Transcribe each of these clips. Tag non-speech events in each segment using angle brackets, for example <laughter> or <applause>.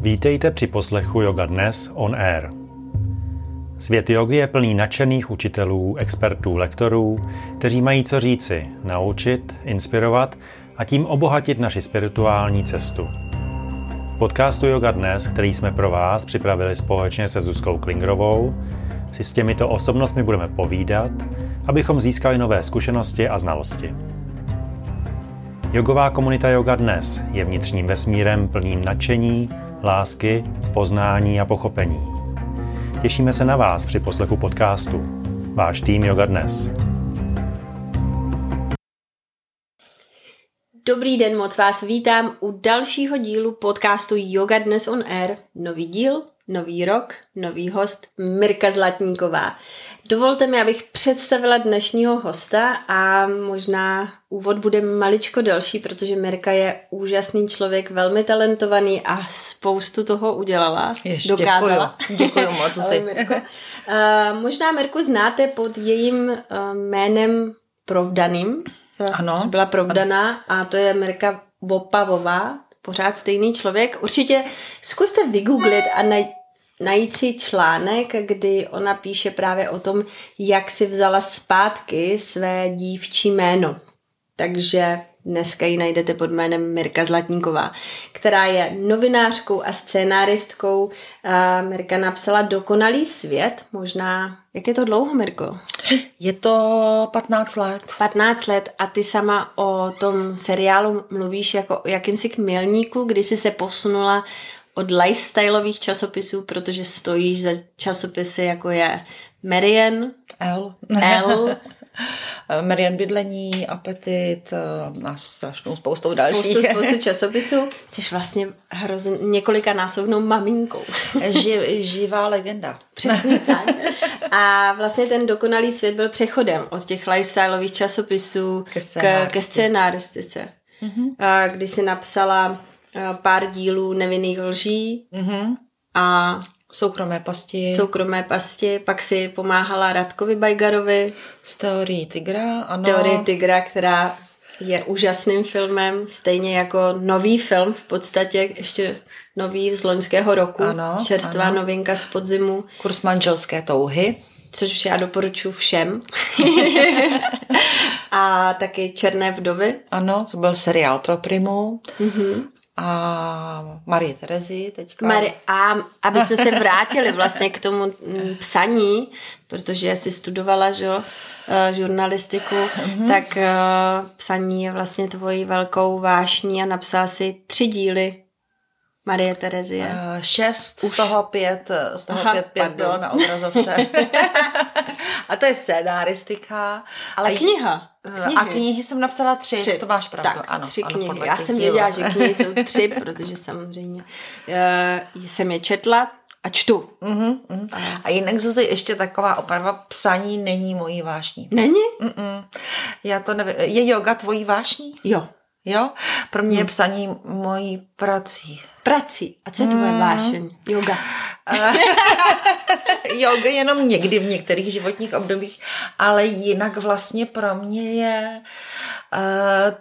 Vítejte při poslechu Yoga Dnes on Air. Svět jogy je plný nadšených učitelů, expertů, lektorů, kteří mají co říci, naučit, inspirovat a tím obohatit naši spirituální cestu. V podcastu Yoga Dnes, který jsme pro vás připravili společně se Zuzkou Klingrovou, si s těmito osobnostmi budeme povídat, abychom získali nové zkušenosti a znalosti. Jogová komunita Yoga Dnes je vnitřním vesmírem plným nadšení, lásky, poznání a pochopení. Těšíme se na vás při poslechu podcastu. Váš tým Yoga Dnes. Dobrý den, moc vás vítám u dalšího dílu podcastu Yoga Dnes on Air. Nový díl, nový rok, nový host Mirka Zlatníková. Dovolte mi, abych představila dnešního hosta a možná úvod bude maličko delší, protože Mirka je úžasný člověk, velmi talentovaný a spoustu toho udělala, Ještě, dokázala. Děkuju, děkuju moc. <laughs> Ale Mirko, uh, možná Mirku znáte pod jejím uh, jménem Provdaným, ano. byla provdaná a to je Mirka Vopavová, pořád stejný člověk. Určitě zkuste vygooglit a najít najít si článek, kdy ona píše právě o tom, jak si vzala zpátky své dívčí jméno. Takže dneska ji najdete pod jménem Mirka Zlatníková, která je novinářkou a scénáristkou. Mirka napsala Dokonalý svět, možná, jak je to dlouho, Mirko? Je to 15 let. 15 let a ty sama o tom seriálu mluvíš jako o jakýmsi milníku, kdy jsi se posunula od lifestyleových časopisů, protože stojíš za časopisy, jako je Marian, L. L, <laughs> Marian Bydlení, Apetit a strašnou spoustou dalších. Spoustu, spoustu <laughs> časopisů. Jsi vlastně hrozně několika násobnou maminkou. <laughs> Ži, živá legenda. Přesně tak. A vlastně ten dokonalý svět byl přechodem od těch lifestyleových časopisů ke scénáristice. Ke scénáristice. Mm-hmm. Kdy si napsala pár dílů nevinných lží mm-hmm. a soukromé pasti. Soukromé pasti, pak si pomáhala Radkovi Bajgarovi. Z teorií Tigra, ano. Teorie Tigra, která je úžasným filmem, stejně jako nový film, v podstatě ještě nový z loňského roku. Ano, čerstvá ano. novinka z podzimu. Kurs manželské touhy. Což já doporučuji všem. <laughs> a taky Černé vdovy. Ano, to byl seriál pro Primu. Mm-hmm a Marie Terezy teďka. Mari- a aby jsme se vrátili vlastně k tomu psaní, protože jsi studovala že, uh, žurnalistiku, mm-hmm. tak uh, psaní je vlastně tvojí velkou vášní a napsala si tři díly Marie Terezie. Uh, šest, Už. z toho pět, z toho Aha, pět, pět bylo na obrazovce. <laughs> a to je scénáristika. Ale a kniha. Knihy. A knihy jsem napsala tři, tři. to máš pravdu. Tak, ano, tři ano, knihy. Já jsem věděla, že knihy jsou <laughs> tři, protože samozřejmě uh, jsem je četla a čtu. Uh-huh, uh-huh. A, jinak, Zuzi, ještě taková opravdu psaní není mojí vášní. Není? Uh-uh. Já to nevím. Je yoga tvojí vášní? Jo. Jo? Pro mě hmm. je psaní mojí prací. Prací? A co je tvoje hmm. vášeň? Yoga. <laughs> Yoga jenom někdy v některých životních obdobích, ale jinak vlastně pro mě je uh,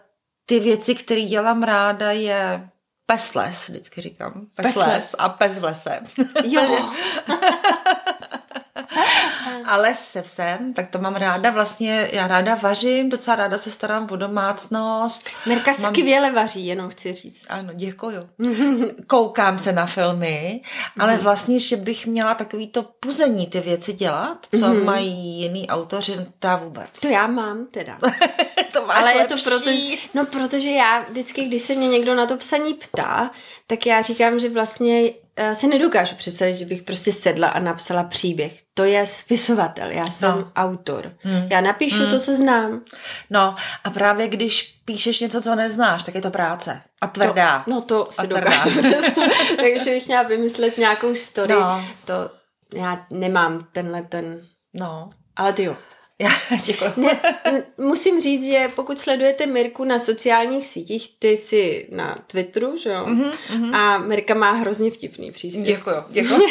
ty věci, které dělám ráda, je pes les, vždycky říkám. Pes, pes les a pes v lese. Jo. <laughs> <laughs> Ale se psem, tak to mám ráda. Vlastně já ráda vařím, docela ráda se starám o domácnost. Mirka mám... skvěle vaří, jenom chci říct. Ano, děkuju. <laughs> Koukám se na filmy, ale vlastně, že bych měla takový to puzení ty věci dělat, co mm-hmm. mají jiný autoři, ta vůbec. To já mám teda. <laughs> to máš ale lepší. je to proto, no protože já vždycky, když se mě někdo na to psaní ptá, tak já říkám, že vlastně si nedokážu představit, že bych prostě sedla a napsala příběh. To je spisovatel, já jsem no. autor. Hmm. Já napíšu hmm. to, co znám. No a právě když píšeš něco, co neznáš, tak je to práce. A tvrdá. To, no to si dokážu <laughs> představit. Takže bych měla vymyslet nějakou story. No. To já nemám tenhle ten... No. Ale ty jo. Já <laughs> děkuji. Ne, musím říct, že pokud sledujete Mirku na sociálních sítích, ty jsi na Twitteru, že jo? Mm-hmm, A Mirka má hrozně vtipný příspěvek. Děkuji, <laughs> děkuji.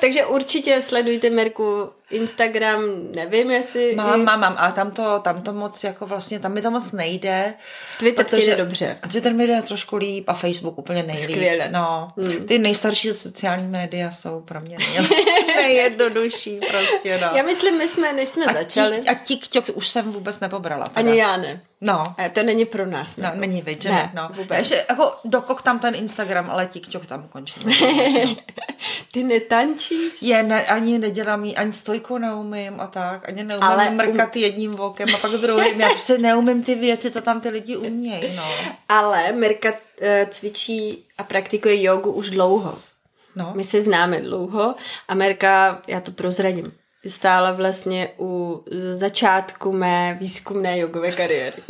Takže určitě sledujte Mirku Instagram, nevím, jestli... Mám, mám, mám, ale tam to, tam to moc, jako vlastně, tam mi to moc nejde. Twitter protože, jde dobře. A Twitter mi jde trošku líp a Facebook úplně nejlíp. Skvěle. No, hmm. ty nejstarší sociální média jsou pro mě <laughs> nejjednodušší prostě, no. Já myslím, my jsme, než jsme a začali... Tí, a TikTok už jsem vůbec nepobrala. Teda. Ani já ne. No. A to není pro nás. No, jako. není viď, ne, ne, no. vůbec. Ještě jako dokok tam ten Instagram, ale TikTok tam končí. No. <laughs> Ty netančíš? Je, ne, ani nedělám, ani stojku neumím a tak, ani neumím ale mrkat um... jedním vokem a pak druhým. Já se neumím ty věci, co tam ty lidi umějí, no. Ale Mirka uh, cvičí a praktikuje jogu už dlouho. No. My se známe dlouho a Mirka, já to prozradím, stála vlastně u začátku mé výzkumné jogové kariéry. <laughs>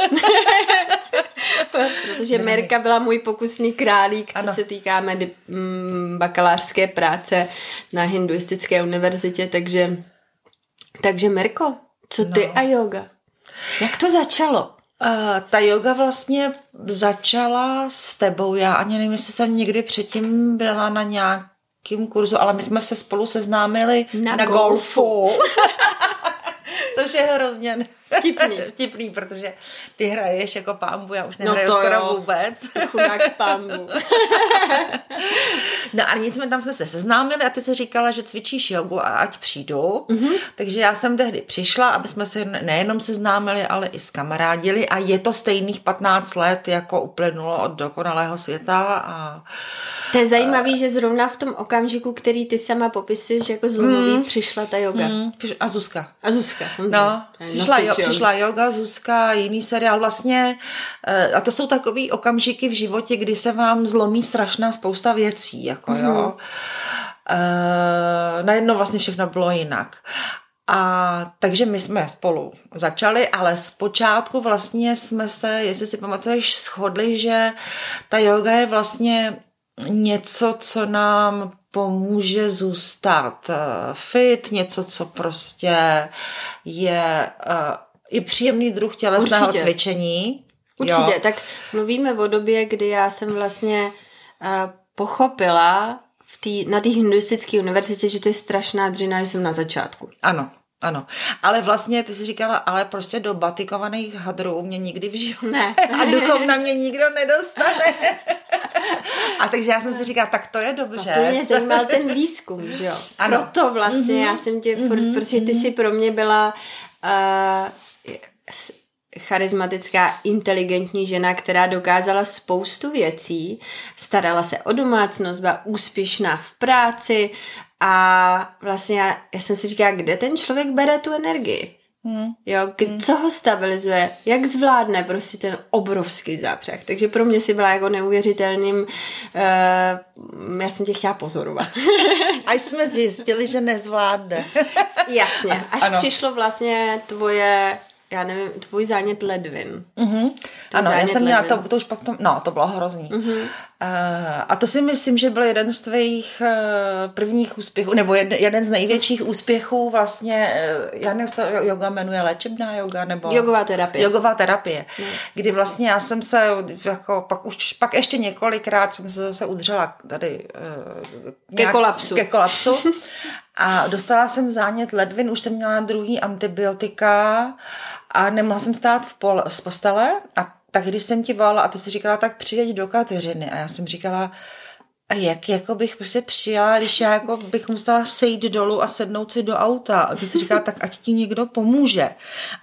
Protože Merka byla můj pokusný králík, co ano. se týká medi- mm, bakalářské práce na hinduistické univerzitě, takže, takže Merko, co ty no. a yoga? Jak to začalo? Uh, ta yoga vlastně začala s tebou. Já ani nevím, jestli jsem někdy předtím byla na nějak jakým kurzu, ale my jsme se spolu seznámili na, na golfu. golfu. <laughs> Což je hrozně vtipný. <laughs> vtipný, protože ty hraješ jako pámbu, já už no nehraju no to skoro jo. vůbec. Chudák pámbu. <laughs> no a nicméně tam jsme se seznámili a ty se říkala, že cvičíš jogu a ať přijdu. Mm-hmm. Takže já jsem tehdy přišla, aby jsme se nejenom seznámili, ale i s kamarádili a je to stejných 15 let, jako uplynulo od dokonalého světa a to je zajímavé, že zrovna v tom okamžiku, který ty sama popisuješ jako zlomový, mm. přišla ta yoga. Mm. A Zuzka. A Zuzka, samozřejmě. No, přišla, jo, přišla yoga, Zuzka, jiný seriál. Vlastně, eh, a to jsou takový okamžiky v životě, kdy se vám zlomí strašná spousta věcí, jako mm. jo. Uh, najednou vlastně všechno bylo jinak. A takže my jsme spolu začali, ale zpočátku vlastně jsme se, jestli si pamatuješ, shodli, že ta yoga je vlastně něco, co nám pomůže zůstat eh, fit, něco, co prostě je i příjemný druh tělesného Určitě. cvičení. Určitě, jo. tak mluvíme o době, kdy já jsem vlastně uh, pochopila v tý, na té hinduistické univerzitě, že to je strašná dřina, že jsem na začátku. Ano, ano, ale vlastně ty jsi říkala, ale prostě do batikovaných hadrů mě nikdy v životě ne. <laughs> a duchovna mě nikdo nedostane. A takže já jsem si říkala, tak to je dobře. A to mě zajímal ten výzkum, že jo? Ano. Proto vlastně mm-hmm. já jsem tě mm-hmm. protože ty si pro mě byla uh, charismatická, inteligentní žena, která dokázala spoustu věcí, starala se o domácnost, byla úspěšná v práci a vlastně já, já jsem si říkala, kde ten člověk bere tu energii? Hmm. Jo, k- hmm. co ho stabilizuje, jak zvládne prostě ten obrovský zápřeh. Takže pro mě si byla jako neuvěřitelným, uh, já jsem tě chtěla pozorovat. <laughs> Až jsme zjistili, že nezvládne. Jasně, <laughs> až ano. přišlo vlastně tvoje já nevím, tvůj zánět ledvin. Mm-hmm. Ano, já jsem měla, to, to už pak to, no, to bylo hrozný. Mm-hmm. Uh, a to si myslím, že byl jeden z tvých uh, prvních úspěchů, nebo jed, jeden z největších úspěchů vlastně, uh, já nevím, to yoga jmenuje léčebná yoga, nebo... Jogová terapie. Jogová terapie. Mm. Kdy vlastně já jsem se, jako, pak už, pak ještě několikrát jsem se zase udřela tady... Uh, nějak, ke kolapsu. Ke kolapsu. <laughs> A dostala jsem zánět ledvin, už jsem měla druhý antibiotika a nemohla jsem stát v pol, z postele a tak když jsem ti volala a ty jsi říkala, tak přijeď do Kateřiny a já jsem říkala, a jak jako bych prostě přijela, když já jako bych musela sejít dolů a sednout si do auta. A ty si říkala, tak ať ti někdo pomůže.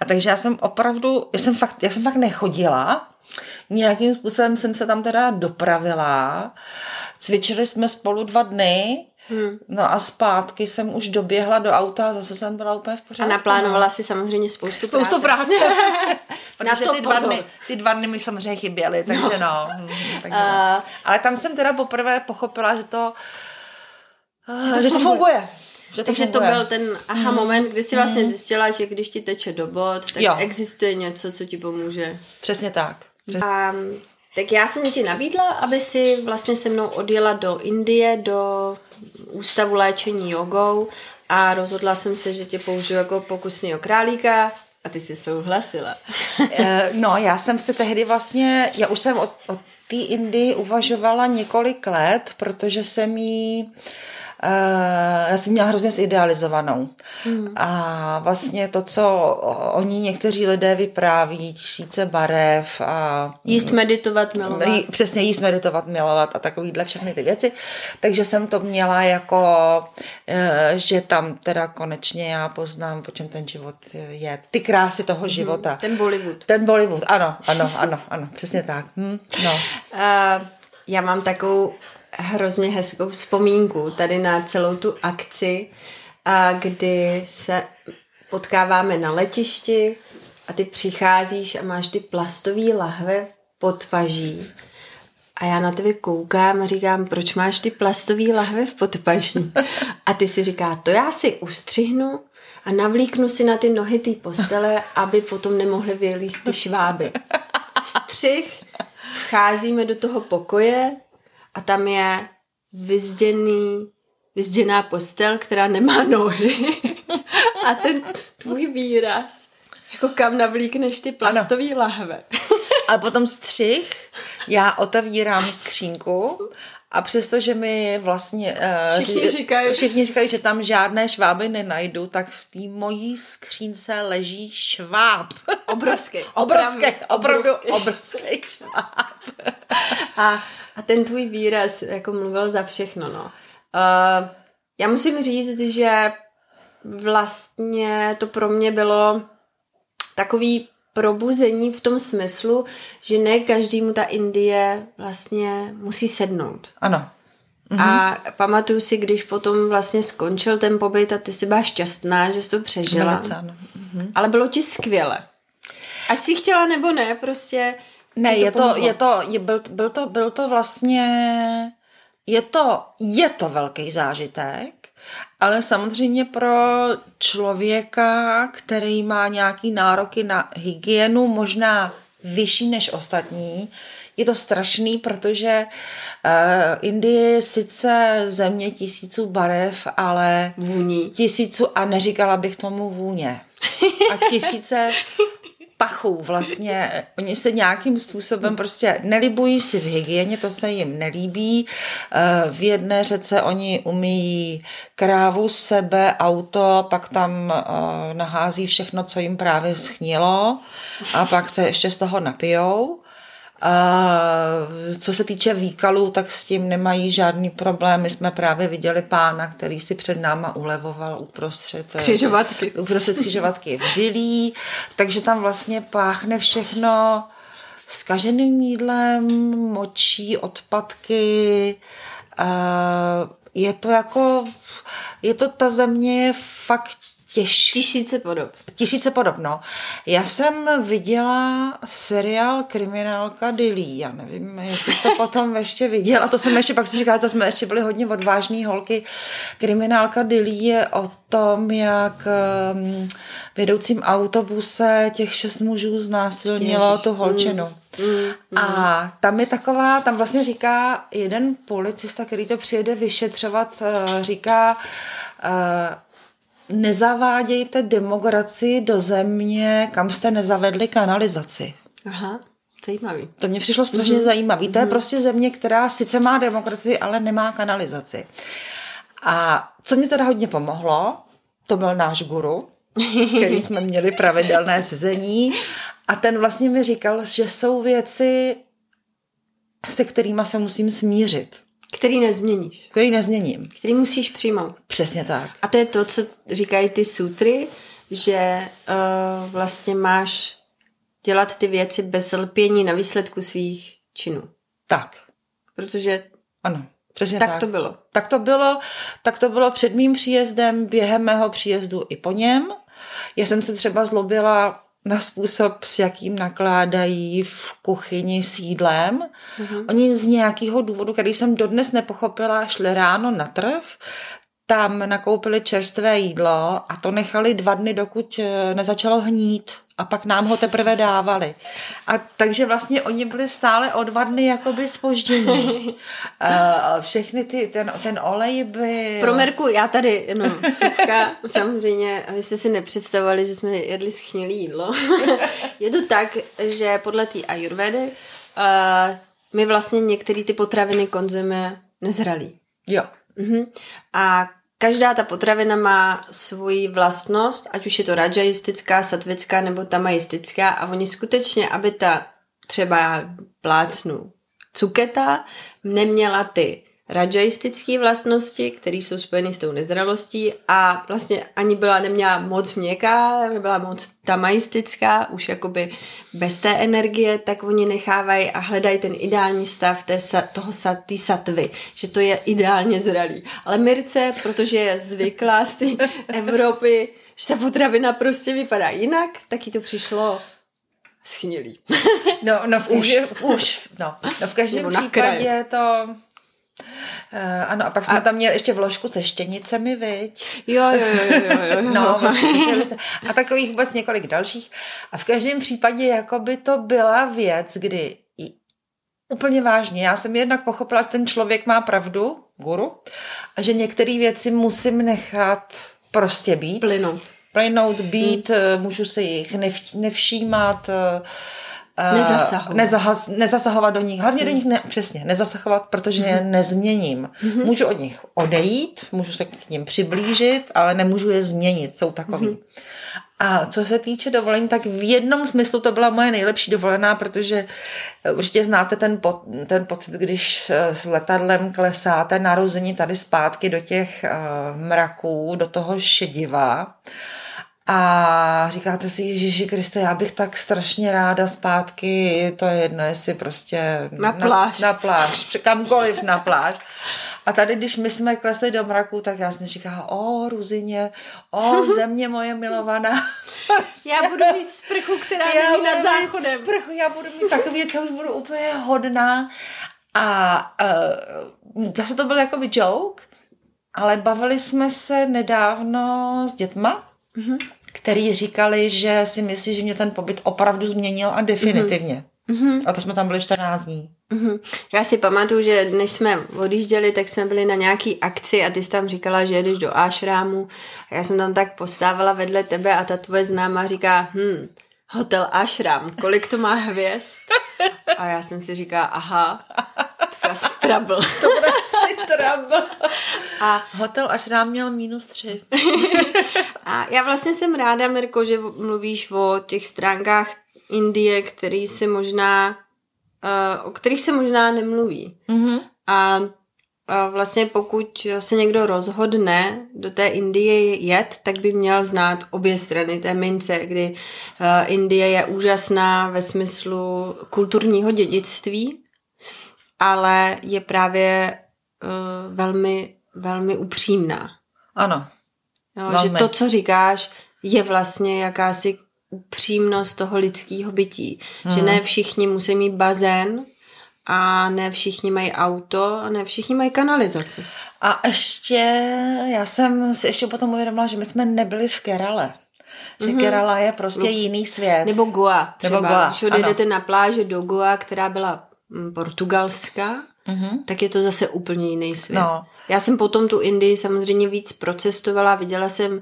A takže já jsem opravdu, já jsem fakt, já jsem fakt nechodila, nějakým způsobem jsem se tam teda dopravila. Cvičili jsme spolu dva dny Hmm. No a zpátky jsem už doběhla do auta a zase jsem byla úplně v pořádku. A naplánovala no. si samozřejmě spoustu, spoustu práce. práce. <laughs> protože ty dva, dny, ty dva dny mi samozřejmě chyběly, takže no. no takže <laughs> uh, no. Ale tam jsem teda poprvé pochopila, že to, že to, že to funguje. Že to Takže funguje. to byl ten aha mm. moment, kdy si vlastně mm. zjistila, že když ti teče do bod, tak jo. existuje něco, co ti pomůže. Přesně tak. Přesně. A tak já jsem ti nabídla, aby si vlastně se mnou odjela do Indie, do ústavu léčení jogou a rozhodla jsem se, že tě použiju jako pokusního králíka A ty jsi souhlasila. <laughs> Eh, no, já jsem se tehdy vlastně, já už jsem o, o té Indii uvažovala několik let, protože jsem jí já jsem měla hrozně zidealizovanou. Hmm. A vlastně to, co oni někteří lidé vypráví, tisíce barev a... Jíst, meditovat, milovat. Jí, přesně, jíst, meditovat, milovat a takovýhle všechny ty věci. Takže jsem to měla jako, uh, že tam teda konečně já poznám, po čem ten život je. Ty krásy toho hmm. života. Ten Bollywood. Ten Bollywood, ano, ano, ano, ano, přesně tak. Hm, no. Uh, já mám takovou hrozně hezkou vzpomínku tady na celou tu akci, a kdy se potkáváme na letišti a ty přicházíš a máš ty plastové lahve pod paží. A já na tebe koukám a říkám, proč máš ty plastové lahve v podpaží? A ty si říká, to já si ustřihnu a navlíknu si na ty nohy té postele, aby potom nemohly vylíst ty šváby. Střih, vcházíme do toho pokoje, a tam je vyzděný, vyzděná postel, která nemá nohy <laughs> a ten tvůj výraz, jako kam navlíkneš ty plastový ano. lahve. a potom střih, já otevírám skřínku a přestože mi vlastně... Uh, všichni, říkají. všichni říkají, že tam žádné šváby nenajdu, tak v té mojí skřínce leží šváb. Obrovský. <laughs> obrovský, opravdu obrovský, obrovský šváb. a a ten tvůj výraz jako mluvil za všechno, no. Uh, já musím říct, že vlastně to pro mě bylo takový probuzení v tom smyslu, že ne každému ta Indie vlastně musí sednout. Ano. Mhm. A pamatuju si, když potom vlastně skončil ten pobyt a ty si byla šťastná, že jsi to přežila. Velice, ano. Mhm. Ale bylo ti skvěle. Ať si chtěla nebo ne, prostě ne, je to, je to, je, byl, byl, to, byl to vlastně, je to, je to velký zážitek, ale samozřejmě pro člověka, který má nějaký nároky na hygienu, možná vyšší než ostatní, je to strašný, protože uh, Indie je sice země tisíců barev, ale vůní. Tisíců, a neříkala bych tomu vůně. A tisíce pachů vlastně. Oni se nějakým způsobem prostě nelibují si v hygieně, to se jim nelíbí. Eh, v jedné řece oni umíjí krávu, sebe, auto, pak tam eh, nahází všechno, co jim právě schnilo a pak se ještě z toho napijou. A co se týče výkalů, tak s tím nemají žádný problém. My jsme právě viděli pána, který si před náma ulevoval uprostřed eh, křižovatky, uprostřed křižovatky v Dilí, takže tam vlastně páchne všechno skaženým jídlem, močí, odpadky. Je to jako, je to ta země fakt těžší. Tisíce podob. Tisíce podob, no. Já jsem viděla seriál Kriminálka Dilí, já nevím, jestli jste potom ještě viděla, to jsem ještě, pak si říkala, to jsme ještě byli hodně odvážní holky. Kriminálka Dilí je o tom, jak um, vedoucím autobuse těch šest mužů znásilnilo Ježiš. tu holčinu. Mm. Mm, mm. A tam je taková, tam vlastně říká jeden policista, který to přijede vyšetřovat, uh, říká, uh, nezavádějte demokracii do země, kam jste nezavedli kanalizaci. Aha, zajímavý. To mě přišlo strašně mm-hmm. zajímavý. To je mm-hmm. prostě země, která sice má demokracii, ale nemá kanalizaci. A co mě teda hodně pomohlo, to byl náš guru, který jsme měli pravidelné sezení a ten vlastně mi říkal, že jsou věci, se kterými se musím smířit. Který nezměníš. Který nezměním. Který musíš přijmout. Přesně tak. A to je to, co říkají ty sutry, že uh, vlastně máš dělat ty věci bez lpění na výsledku svých činů. Tak. Protože ano, přesně tak. Tak to bylo. Tak to bylo, tak to bylo před mým příjezdem, během mého příjezdu i po něm. Já jsem se třeba zlobila na způsob, s jakým nakládají v kuchyni s jídlem. Mm-hmm. Oni z nějakého důvodu, který jsem dodnes nepochopila, šli ráno na trh, tam nakoupili čerstvé jídlo a to nechali dva dny, dokud eh, nezačalo hnít a pak nám ho teprve dávali. A takže vlastně oni byli stále o dva dny jakoby spoždění. a <laughs> všechny ty, ten, ten olej by... Pro Merku, já tady jenom suvka, samozřejmě, abyste si nepředstavovali, že jsme jedli schnilý jídlo. <laughs> je to tak, že podle té ayurvedy uh, my vlastně některé ty potraviny konzumujeme nezralý. Jo. Uh-huh. A každá ta potravina má svoji vlastnost, ať už je to rajayistická, satvická nebo tamajistická a oni skutečně, aby ta třeba plácnu cuketa neměla ty rajajistické vlastnosti, které jsou spojeny s tou nezralostí a vlastně ani byla neměla moc měkká, nebyla moc tamajistická, už jakoby bez té energie, tak oni nechávají a hledají ten ideální stav té, toho tý satvy, že to je ideálně zralý. Ale Mirce, protože je zvyklá z té <laughs> Evropy, že ta potravina prostě vypadá jinak, tak jí to přišlo schnilý. No, no v, <laughs> už, už, no, no v každém případě to Uh, ano, a pak jsme a... tam měli ještě vložku se štěnicemi, viď? Jo, jo, jo, jo, jo. <laughs> no, a takových vůbec několik dalších. A v každém případě jako by to byla věc, kdy úplně vážně, já jsem jednak pochopila, že ten člověk má pravdu, guru, a že některé věci musím nechat prostě být. Plynout. Plynout, být, hmm. můžu se jich nevš- nevšímat, uh, Eh, nezasahovat. Nezahaz, nezasahovat do nich. Hlavně do nich ne, přesně, nezasahovat, protože je mhm. nezměním. Mm-hmm. Můžu od nich odejít, můžu se k ním přiblížit, ale nemůžu je změnit, jsou takový. Mm-hmm. A co se týče dovolení, tak v jednom smyslu to byla moje nejlepší dovolená, protože eh, určitě znáte ten, po, ten pocit, když eh, s letadlem klesáte narození tady zpátky do těch uh, mraků, do toho šediva. A říkáte si, Ježíši Kriste, já bych tak strašně ráda zpátky, to je jedno, jestli prostě... Na pláž. Na, na pláž, kamkoliv na pláž. A tady, když my jsme klesli do mraku, tak já jsem říkala, o, Ruzině, o, <laughs> země moje milovaná. <laughs> já budu mít sprchu, která já není nad záchodem. Sprchu, já budu mít takový, co už budu úplně hodná. A uh, zase to byl jakoby joke, ale bavili jsme se nedávno s dětma, mm-hmm. Který říkali, že si myslí, že mě ten pobyt opravdu změnil a definitivně. Mm-hmm. A to jsme tam byli 14 dní. Mm-hmm. Já si pamatuju, že než jsme odjížděli, tak jsme byli na nějaký akci a ty jsi tam říkala, že jedeš do Ashramu a já jsem tam tak postávala vedle tebe a ta tvoje známá říká, hm, hotel Ashram, kolik to má hvězd? A já jsem si říkala, aha, to asi trouble. to bude asi trouble. A hotel Ashram měl minus tři. <laughs> a já vlastně jsem ráda, Mirko, že mluvíš o těch stránkách Indie, který se možná, uh, o kterých se možná nemluví. Mm-hmm. A a vlastně pokud se někdo rozhodne do té Indie jet, tak by měl znát obě strany té mince, kdy uh, Indie je úžasná ve smyslu kulturního dědictví, ale je právě uh, velmi, velmi upřímná. Ano. Jo, že to, co říkáš, je vlastně jakási upřímnost toho lidského bytí. Hmm. Že ne všichni musí mít bazén, a ne všichni mají auto a ne všichni mají kanalizaci. A ještě, já jsem si ještě potom uvědomila, že my jsme nebyli v Kerale. Že mm-hmm. Kerala je prostě jiný svět. Nebo Goa třeba. Nebo Goa, Když odjedete na pláže do Goa, která byla mm, portugalská, mm-hmm. tak je to zase úplně jiný svět. No. Já jsem potom tu Indii samozřejmě víc procestovala, viděla jsem uh,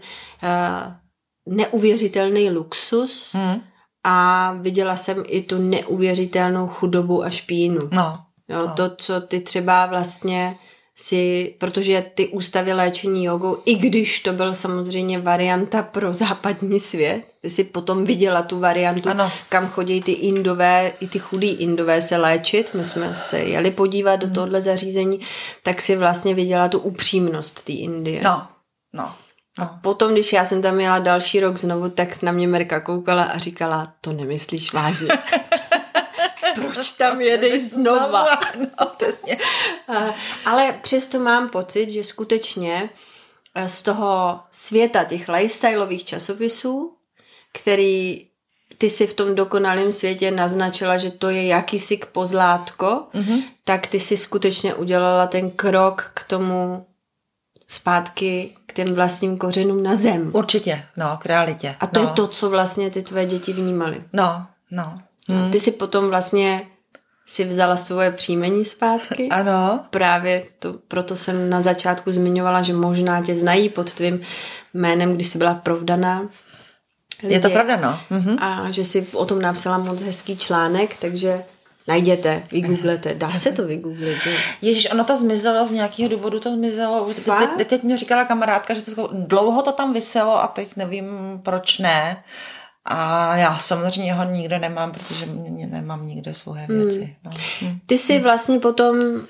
neuvěřitelný luxus, mm a viděla jsem i tu neuvěřitelnou chudobu a špínu. No. Jo, no. To, co ty třeba vlastně si, protože ty ústavy léčení jogou, i když to byl samozřejmě varianta pro západní svět, si potom viděla tu variantu, ano. kam chodí ty indové, i ty chudí indové se léčit, my jsme se jeli podívat do hmm. tohle zařízení, tak si vlastně viděla tu upřímnost té Indie. No, no. A potom, když já jsem tam měla další rok znovu, tak na mě Merka koukala a říkala, to nemyslíš vážně. <laughs> Proč tam jedeš znova? no, přesně. Ale přesto mám pocit, že skutečně eh, z toho světa těch lifestyleových časopisů, který ty si v tom dokonalém světě naznačila, že to je jakýsi pozlátko, mm-hmm. tak ty si skutečně udělala ten krok k tomu zpátky k těm vlastním kořenům na zem. Určitě, no, k realitě. A to no. je to, co vlastně ty tvoje děti vnímaly. No, no. Hmm. Ty si potom vlastně si vzala svoje příjmení zpátky. Ano. Právě to, proto jsem na začátku zmiňovala, že možná tě znají pod tvým jménem, když jsi byla provdaná. Lidi. Je to pravda, no. Mhm. A že si o tom napsala moc hezký článek, takže najděte, vygooglete. Dá se to vygooglit, že? Ježíš, ono to zmizelo, z nějakého důvodu to zmizelo. Teď, teď, teď mi říkala kamarádka, že to dlouho to tam vyselo a teď nevím, proč ne. A já samozřejmě ho nikde nemám, protože mě nemám nikde svoje hmm. věci. No. Hmm. Ty jsi vlastně potom uh,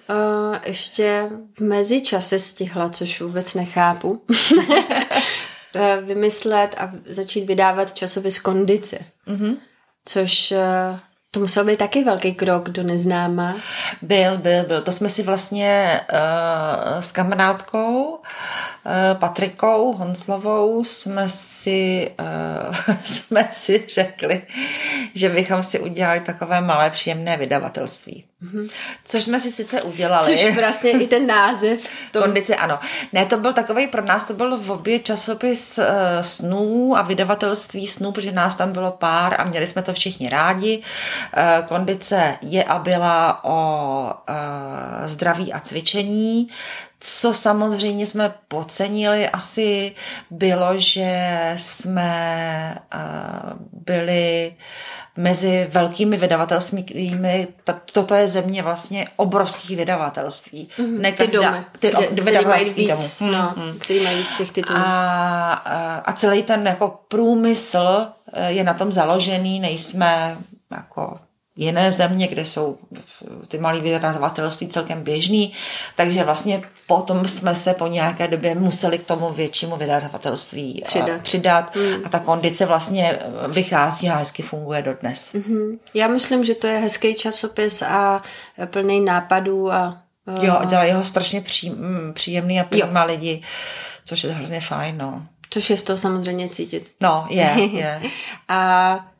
ještě v mezičase stihla, což vůbec nechápu, <laughs> vymyslet a začít vydávat časopis Kondice. Mm-hmm. Což uh, to musel být taky velký krok do neznáma. Byl, byl, byl. To jsme si vlastně uh, s kamarádkou uh, Patrikou Honslovou jsme si, uh, <laughs> jsme si řekli, že bychom si udělali takové malé příjemné vydavatelství. Mm-hmm. Což jsme si sice udělali. Což vlastně i ten název. <laughs> To... Kondice, ano. Ne, to byl takový, pro nás to byl v obě časopis uh, snů a vydavatelství snů, protože nás tam bylo pár a měli jsme to všichni rádi. Uh, kondice je a byla o uh, zdraví a cvičení. Co samozřejmě jsme podcenili asi bylo, že jsme uh, byli mezi velkými vydavatelstvími, toto je země vlastně obrovských vydavatelství. Mm-hmm, ne ty domy, ty, kde, který mají víc, domů. No, mm-hmm. který mají víc těch titulů. A, a celý ten jako průmysl je na tom založený, nejsme jako jiné země, kde jsou ty malé vydavatelství celkem běžný, takže vlastně potom jsme se po nějaké době museli k tomu většímu vydavatelství přidat, přidat mm. a ta kondice vlastně vychází a hezky funguje dodnes. Mm-hmm. Já myslím, že to je hezký časopis a plný nápadů a Jo, dělají ho strašně pří, mm, příjemný a přijímá lidi, což je hrozně fajn, no. Což je z toho samozřejmě cítit. No, je, <laughs> je. a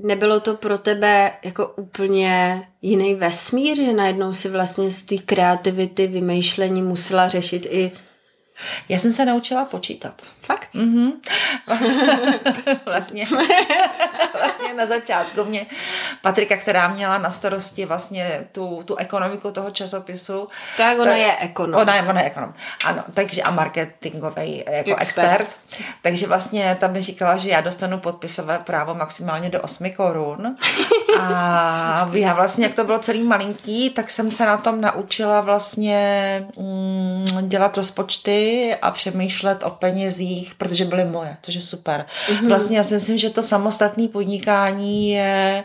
nebylo to pro tebe jako úplně jiný vesmír, že najednou si vlastně z té kreativity, vymýšlení musela řešit i já jsem se naučila počítat. Fakt? Mm-hmm. <laughs> vlastně, <laughs> vlastně na začátku mě Patrika, která měla na starosti vlastně tu, tu ekonomiku toho časopisu. Tak ona tak, je ekonom. Ona je, ona je ekonom, ano. Takže a marketingový jako expert. expert. Takže vlastně tam mi říkala, že já dostanu podpisové právo maximálně do 8 korun. A já vlastně, jak to bylo celý malinký, tak jsem se na tom naučila vlastně mm, dělat rozpočty a přemýšlet o penězích, protože byly moje, což je super. Mm-hmm. Vlastně já si myslím, že to samostatné podnikání je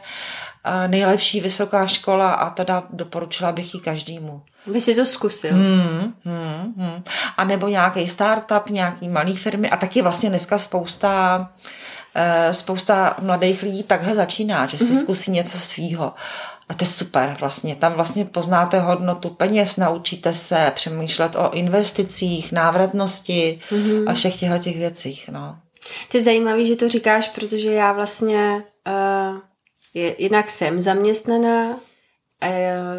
nejlepší vysoká škola a teda doporučila bych ji každému. Vy si to zkusil. Hmm, hmm, hmm. A nebo nějaký startup, nějaký malý firmy a taky vlastně dneska spousta eh, spousta mladých lidí takhle začíná, že si mm-hmm. zkusí něco svýho. A to je super vlastně. Tam vlastně poznáte hodnotu peněz, naučíte se přemýšlet o investicích, návratnosti mm-hmm. a všech těchto těch věcích. No. To je zajímavé, že to říkáš, protože já vlastně uh, je, jinak jsem zaměstnaná, uh,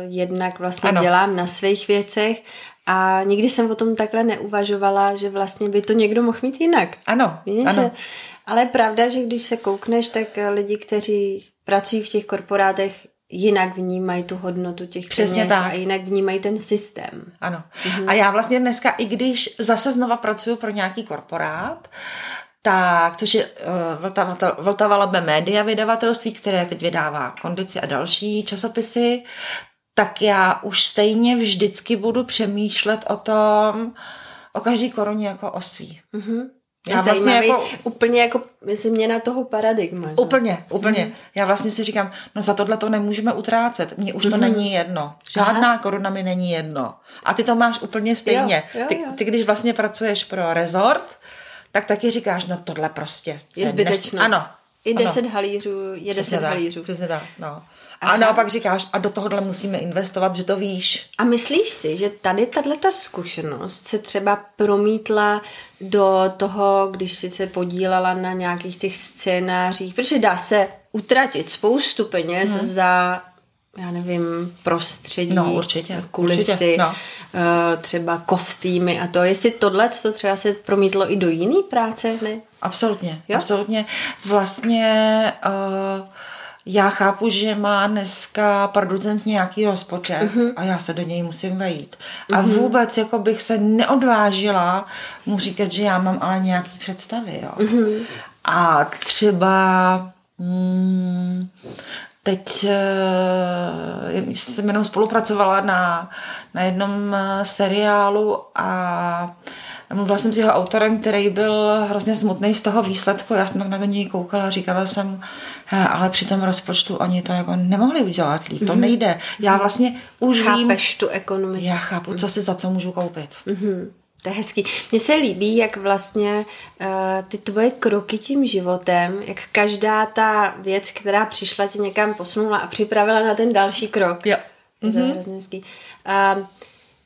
jednak vlastně ano. dělám na svých věcech a nikdy jsem o tom takhle neuvažovala, že vlastně by to někdo mohl mít jinak. Ano, Víš, ano. Že, ale je pravda, že když se koukneš, tak lidi, kteří pracují v těch korporátech, jinak vnímají tu hodnotu těch Přesně peněz tak. a jinak vnímají ten systém. Ano. Mhm. A já vlastně dneska, i když zase znova pracuji pro nějaký korporát, tak, což je uh, Vltava Labe Media vydavatelství, které teď vydává kondici a další časopisy, tak já už stejně vždycky budu přemýšlet o tom, o každý koruně jako o svý. Mm-hmm. Já vlastně jako, úplně jako změna toho paradigma. Že? Úplně, úplně. Mm-hmm. Já vlastně si říkám, no za tohle to nemůžeme utrácet. Mně už to mm-hmm. není jedno. Žádná Aha. koruna mi není jedno. A ty to máš úplně stejně. Jo, jo, ty, ty, když vlastně pracuješ pro rezort, tak taky říkáš, no tohle prostě je zbytečnost. Než... Ano. I deset ano. halířů je deset halířů. Přesně tak, no. Aha. A naopak říkáš, a do tohohle musíme investovat, že to víš. A myslíš si, že tady tato zkušenost se třeba promítla do toho, když jsi se podílela na nějakých těch scénářích, protože dá se utratit spoustu peněz hmm. za já nevím, prostředí, No, určitě, kulisy, určitě, no. eh, třeba kostýmy a to. Jestli tohle, co třeba se promítlo i do jiný práce, ne? Absolutně, jo? absolutně. Vlastně uh, já chápu, že má dneska producent nějaký rozpočet Mhm. uh-huh. a já se do něj musím vejít. A uh-huh. vůbec jako bych se neodvážila mu říkat, že já mám ale nějaký představy. Jo? Uh-huh. A třeba mm, teď uh, jsem jenom spolupracovala na, na jednom eh, seriálu a Mluvila jsem s jeho autorem, který byl hrozně smutný z toho výsledku. Já jsem tak na to něj koukala a říkala jsem, "Hele, ale při tom rozpočtu oni to jako nemohli udělat líp, to nejde. Já vlastně už vím, Chápeš tu ekonomiku. já chápu, co si za co můžu koupit. Mhm, to je hezký. Mně se líbí, jak vlastně uh, ty tvoje kroky tím životem, jak každá ta věc, která přišla ti někam posunula a připravila na ten další krok. Jo. Je to mm-hmm. hrozně hezký. Uh,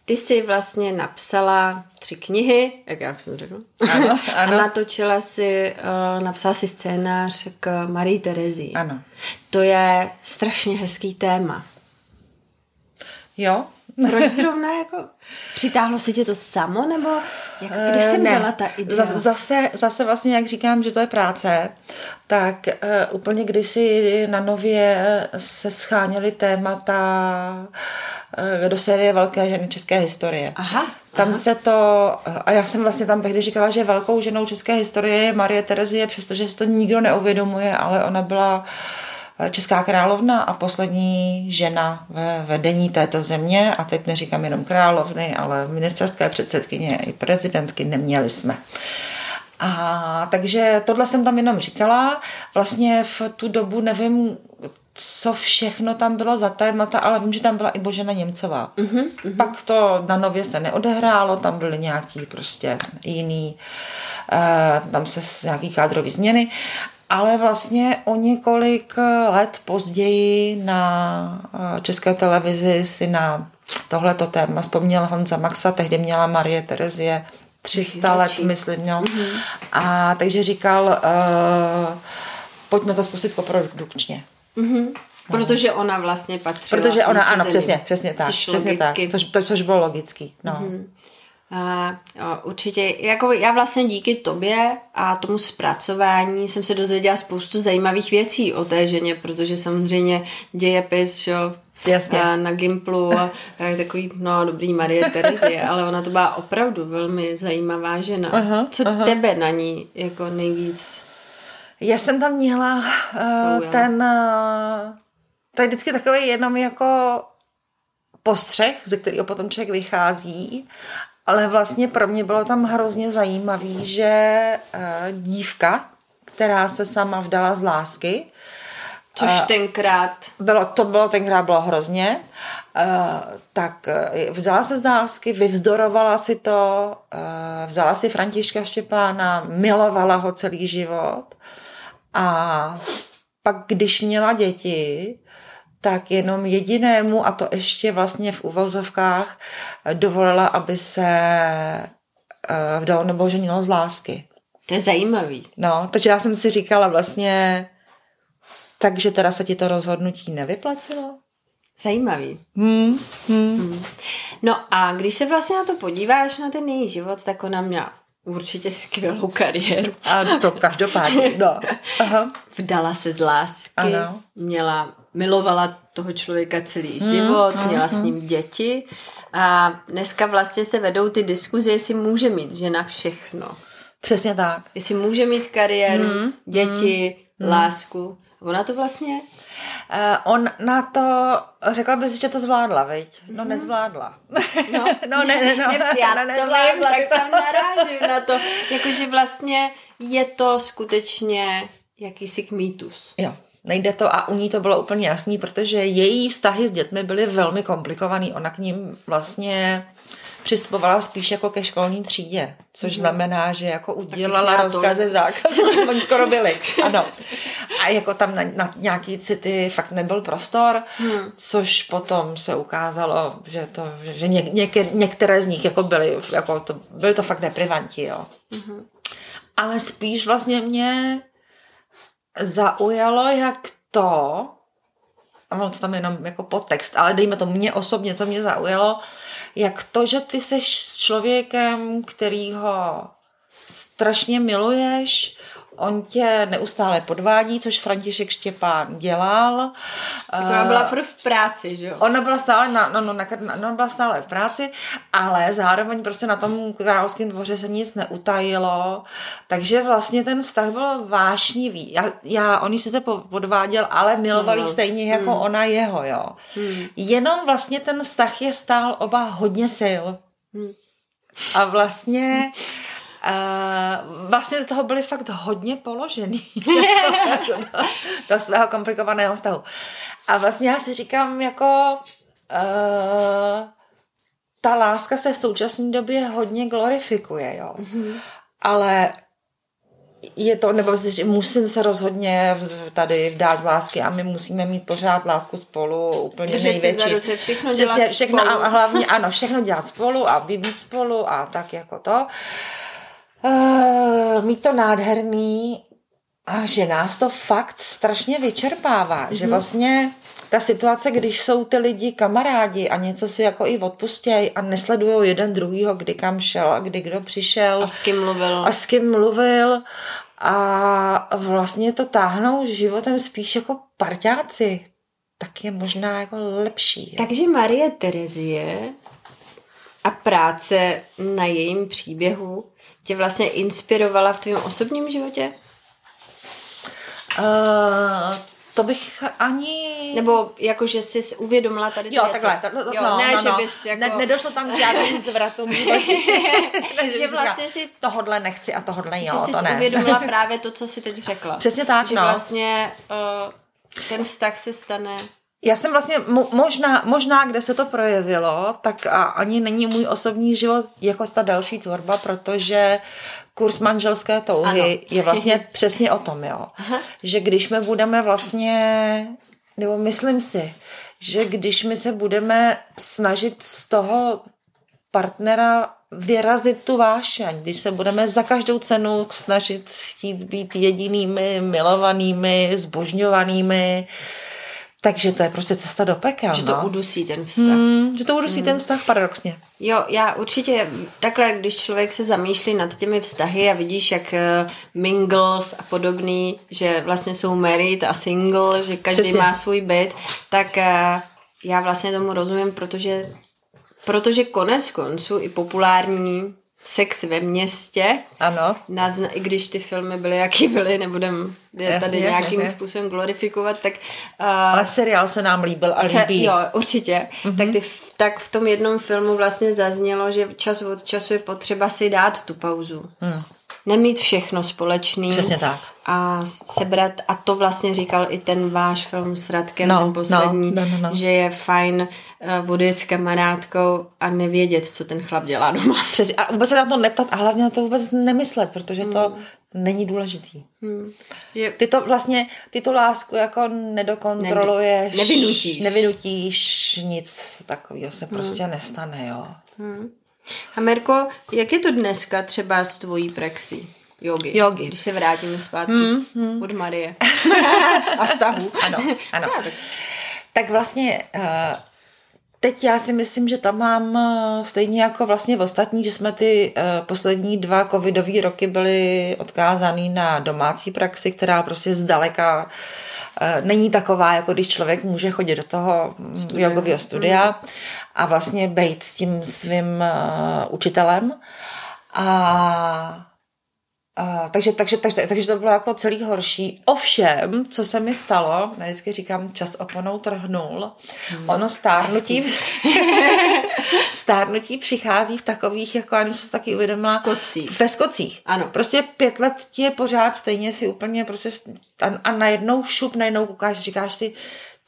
ty jsi vlastně napsala tři knihy, jak já jsem řekla. Ano, <laughs> ano. A natočila si, uh, napsala si scénář k Marii Terezii. Ano. To je strašně hezký téma. Jo? Proč zrovna jako přitáhlo se tě to samo, nebo kde Eh, jsi ne. vzala ta idea? Zas- Zase, zase vlastně, jak říkám, že to je práce, tak uh, úplně kdysi na nově se scháněly témata uh, do série Velké ženy české historie. Aha, Tam aha. se to, a já jsem vlastně tam tehdy říkala, že velkou ženou české historie je Marie Terezie, přestože si to nikdo neuvědomuje, ale ona byla eh, česká královna a poslední žena ve vedení této země a teď neříkám jenom královny, ale ministerské předsedkyně i prezidentky neměli jsme. A takže tohle jsem tam jenom říkala. Vlastně v tu dobu nevím, co všechno tam bylo za témata, ale vím, že tam byla i Božena Němcová. Mhm, Mm-hmm. Pak to na nově se neodehrálo, tam byly nějaký prostě jiný, uh, tam se nějaký kádrový změny, ale vlastně o několik let později na eh, české televizi si na tohleto téma vzpomněl Honza Maxa, tehdy měla Marie Terezie 300 let, myslím, jo. Mm-hmm. A takže říkal, uh, pojďme to zkusit koprodukčně. Mhm. Protože ona vlastně patřila. Protože ona, ano, přesně, přesně tak, Což přesně tak, logicky. což, to, což bylo logický, no. Mm-hmm. A, jo, určitě, jako já vlastně díky tobě a tomu zpracování jsem se dozvěděla spoustu zajímavých věcí o té ženě, protože samozřejmě dějepis, že Jasně. a na Gimplu a, a <laughs> je takový, no dobrý Marie Terezie, ale ona to byla opravdu velmi zajímavá žena. Aha, Co tebe na ní jako nejvíc Já jsem tam měla uh, ten, uh, to je vždycky takový jenom jako postřeh, ze kterého potom člověk vychází, ale vlastně pro mě bylo tam hrozně zajímavý, že uh, dívka, která se sama vdala z lásky, Což tenkrát bylo, to bylo tenkrát bylo hrozně, uh, tak vdala se z lásky, vyvzdorovala si to, vzala si Františka Štěpána, milovala ho celý život a pak, když měla děti, tak jenom jedinému, a to ještě vlastně v uvozovkách, eh, dovolila, aby se uh, vdalo nebo ženilo z lásky. to je zajímavý. No, takže já jsem si říkala vlastně, takže teda se ti to rozhodnutí nevyplatilo? Zajímavý. Hmm, hmm. No a když se vlastně na to podíváš, na ten její život, tak ona měla určitě skvělou kariéru. A to každopádně, no. <laughs> Aha. Vdala se z lásky, Ano. měla, milovala toho člověka celý život, měla s ním děti a dneska vlastně se vedou ty diskuze, jestli může mít žena všechno. Přesně tak. Jestli může mít kariéru, děti, lásku. Ona to vlastně Uh, on na to, řekla bys, že to zvládla, viď? No, nezvládla. No, <laughs> no ne, ne, no, ne, já no, to nezvládla, vím, tak to- tam narážím na to. Jakože vlastně je to skutečně jakýsi kmítus. Jo, nejde to a u ní to bylo úplně jasný, protože její vztahy s dětmi byly velmi komplikovaný. Ona k ním vlastně přistupovala spíš jako ke školní třídě, což mm-hmm. znamená, že jako udělala rozkazy, zákazy, protože oni skoro byli. <laughs> Ano. A jako tam na, na nějaký city fakt nebyl prostor, hmm. což potom se ukázalo, že to, že ně, něk, některé z nich jako byly, jako to, byly to fakt neprivanti, jo. Mm-hmm. Ale spíš vlastně mě zaujalo, jak to, a mám to tam jenom jako podtext, ale dejme to mě osobně, co mě zaujalo, jak to, že ty seš s člověkem, který ho strašně miluješ, on tě neustále podvádí, což František Štěpán dělal. Tak ona byla furt v práci, že jo? Ona byla stále, na, no, no, na, ona byla stále v práci, ale zároveň prostě na tom královském dvoře se nic neutajilo, takže vlastně ten vztah byl vášnivý. Já, já on ji sice podváděl, ale miloval no, stejně jako hmm. ona jeho, jo. Hmm. Jenom vlastně ten vztah je stál oba hodně sil. Hmm. A vlastně Uh, vlastně do toho byli fakt hodně položený do, <laughs> <laughs> do svého komplikovaného vztahu. A vlastně já si říkám, jako uh, ta láska se v současné době hodně glorifikuje, jo. Mm-hmm. Ale je to, nebo musím se rozhodně tady vdát z lásky a my musíme mít pořád lásku spolu úplně Držet největší. Ruce, všechno Přesně, dělat všechno spolu. A hlavně, ano, všechno dělat spolu a být spolu a tak jako to. Uh, uh, mít to nádherný a že nás to fakt strašně vyčerpává, mm-hmm. že mhm. vlastně ta situace, když jsou ty lidi kamarádi a něco si jako i odpustějí a nesledují jeden druhýho, kdy kam šel a kdy kdo přišel. A s kým mluvil. A s kým mluvil a vlastně to táhnou životem spíš jako parťáci, tak je možná jako lepší. Takže Marie Terezie a práce na jejím příběhu tě vlastně inspirovala v tvém osobním životě? Uh, to bych ani... Nebo jako, že jsi uvědomila tady Jo, takhle. To, to, jo, no, ne, no, že no. bys jako... Ne, nedošlo tam k žádným zvratům <laughs> <laughs> <laughs> že vlastně si... Tohodle nechci a tohodle jo, že jsi to ne. uvědomila právě to, co jsi teď řekla. Přesně tak, že no. vlastně uh, ten vztah se stane já jsem vlastně, možná, možná, kde se to projevilo, tak a ani není můj osobní život jako ta další tvorba, protože kurz manželské touhy ano. je vlastně <laughs> přesně o tom, jo. Aha. Že když my budeme vlastně, nebo myslím si, že když my se budeme snažit z toho partnera vyrazit tu vášeň, když se budeme za každou cenu snažit chtít být jedinými, milovanými, zbožňovanými, takže to je prostě cesta do pekel. Že no. to udusí ten vztah. Hmm, že to udusí hmm. ten vztah paradoxně. Jo, já určitě takhle, když člověk se zamýšlí nad těmi vztahy a vidíš, jak uh, mingles a podobný, že vlastně jsou married a single, že každý Přesně. má svůj byt, tak uh, já vlastně tomu rozumím, protože protože konec konců i populární sex ve městě. Ano. Nazna- I když ty filmy byly, jaký byly, nebudem je tady nějakým jasně. způsobem glorifikovat, tak... Uh, Ale seriál se nám líbil a se, líbí. Jo, určitě. Mm-hmm. Tak, ty, tak v tom jednom filmu vlastně zaznělo, že čas od času je potřeba si dát tu pauzu. Mm. Nemít všechno společný. Přesně tak a sebrat, a to vlastně říkal i ten váš film s Radkem, no, ten poslední, no, no, no, no. že je fajn uh, odjet s kamarádkou a nevědět, co ten chlap dělá doma. <laughs> Přesně, a vůbec se na to neptat a hlavně na to vůbec nemyslet, protože hmm. to není důležitý. Hmm. Je... Ty to vlastně, ty tu lásku jako nedokontroluješ. Ne, nevinutíš. Nevinutíš, nic takového se hmm. prostě nestane, jo. Hmm. A Merko, jak je to dneska třeba s tvojí praxí? Jogi. Jogi. Když se vrátíme zpátky hmm, hmm. od Marie. <laughs> a stahu. Ano, ano. <laughs> tak vlastně uh, teď já si myslím, že tam mám uh, stejně jako vlastně v ostatní, že jsme ty uh, poslední dva covidové roky byli odkázaný na domácí praxi, která prostě zdaleka není taková, jako když člověk může chodit do toho Studia. jogového studia mm. a vlastně být s tím svým učitelem. A Uh, takže, takže, takže, takže to bylo jako celý horší. Ovšem, co se mi stalo, já vždycky říkám, čas oponou trhnul, hmm. ono stárnutí, <laughs> stárnutí přichází v takových, jako já jsem taky uvědomila, Skocích. ve skocích. Ano. Prostě pět let ti je pořád stejně si úplně prostě a, a najednou šup, najednou koukáš, říkáš si,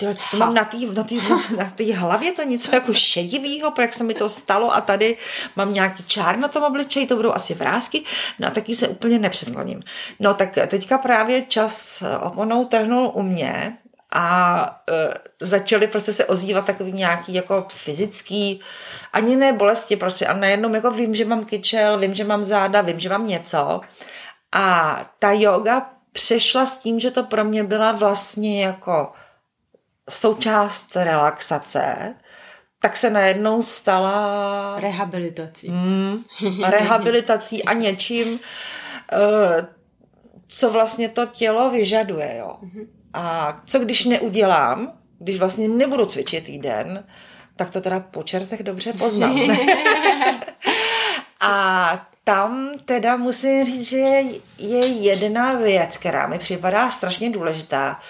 Tyhle, co to mám na té na tý, na tý hlavě, to něco jako šedivýho, jak se mi to stalo a tady mám nějaký čár na tom obličeji, to budou asi vrázky, no a taky se úplně nepředkloním. No tak teďka právě čas oponou trhnul u mě a e, začaly prostě se ozývat takový nějaký jako fyzický, ani ne bolesti prostě, a najednou jako vím, že mám kyčel, vím, že mám záda, vím, že mám něco a ta yoga přešla s tím, že to pro mě byla vlastně jako součást relaxace, tak se najednou stala Rehabilitací. <laughs> mm, rehabilitací a něčím, eh, co vlastně to tělo vyžaduje. Jo. A co když neudělám, když vlastně nebudu cvičit týden, tak to teda po čertech dobře poznám. <laughs> <laughs> a tam teda musím říct, že je jedna věc, která mi připadá strašně důležitá,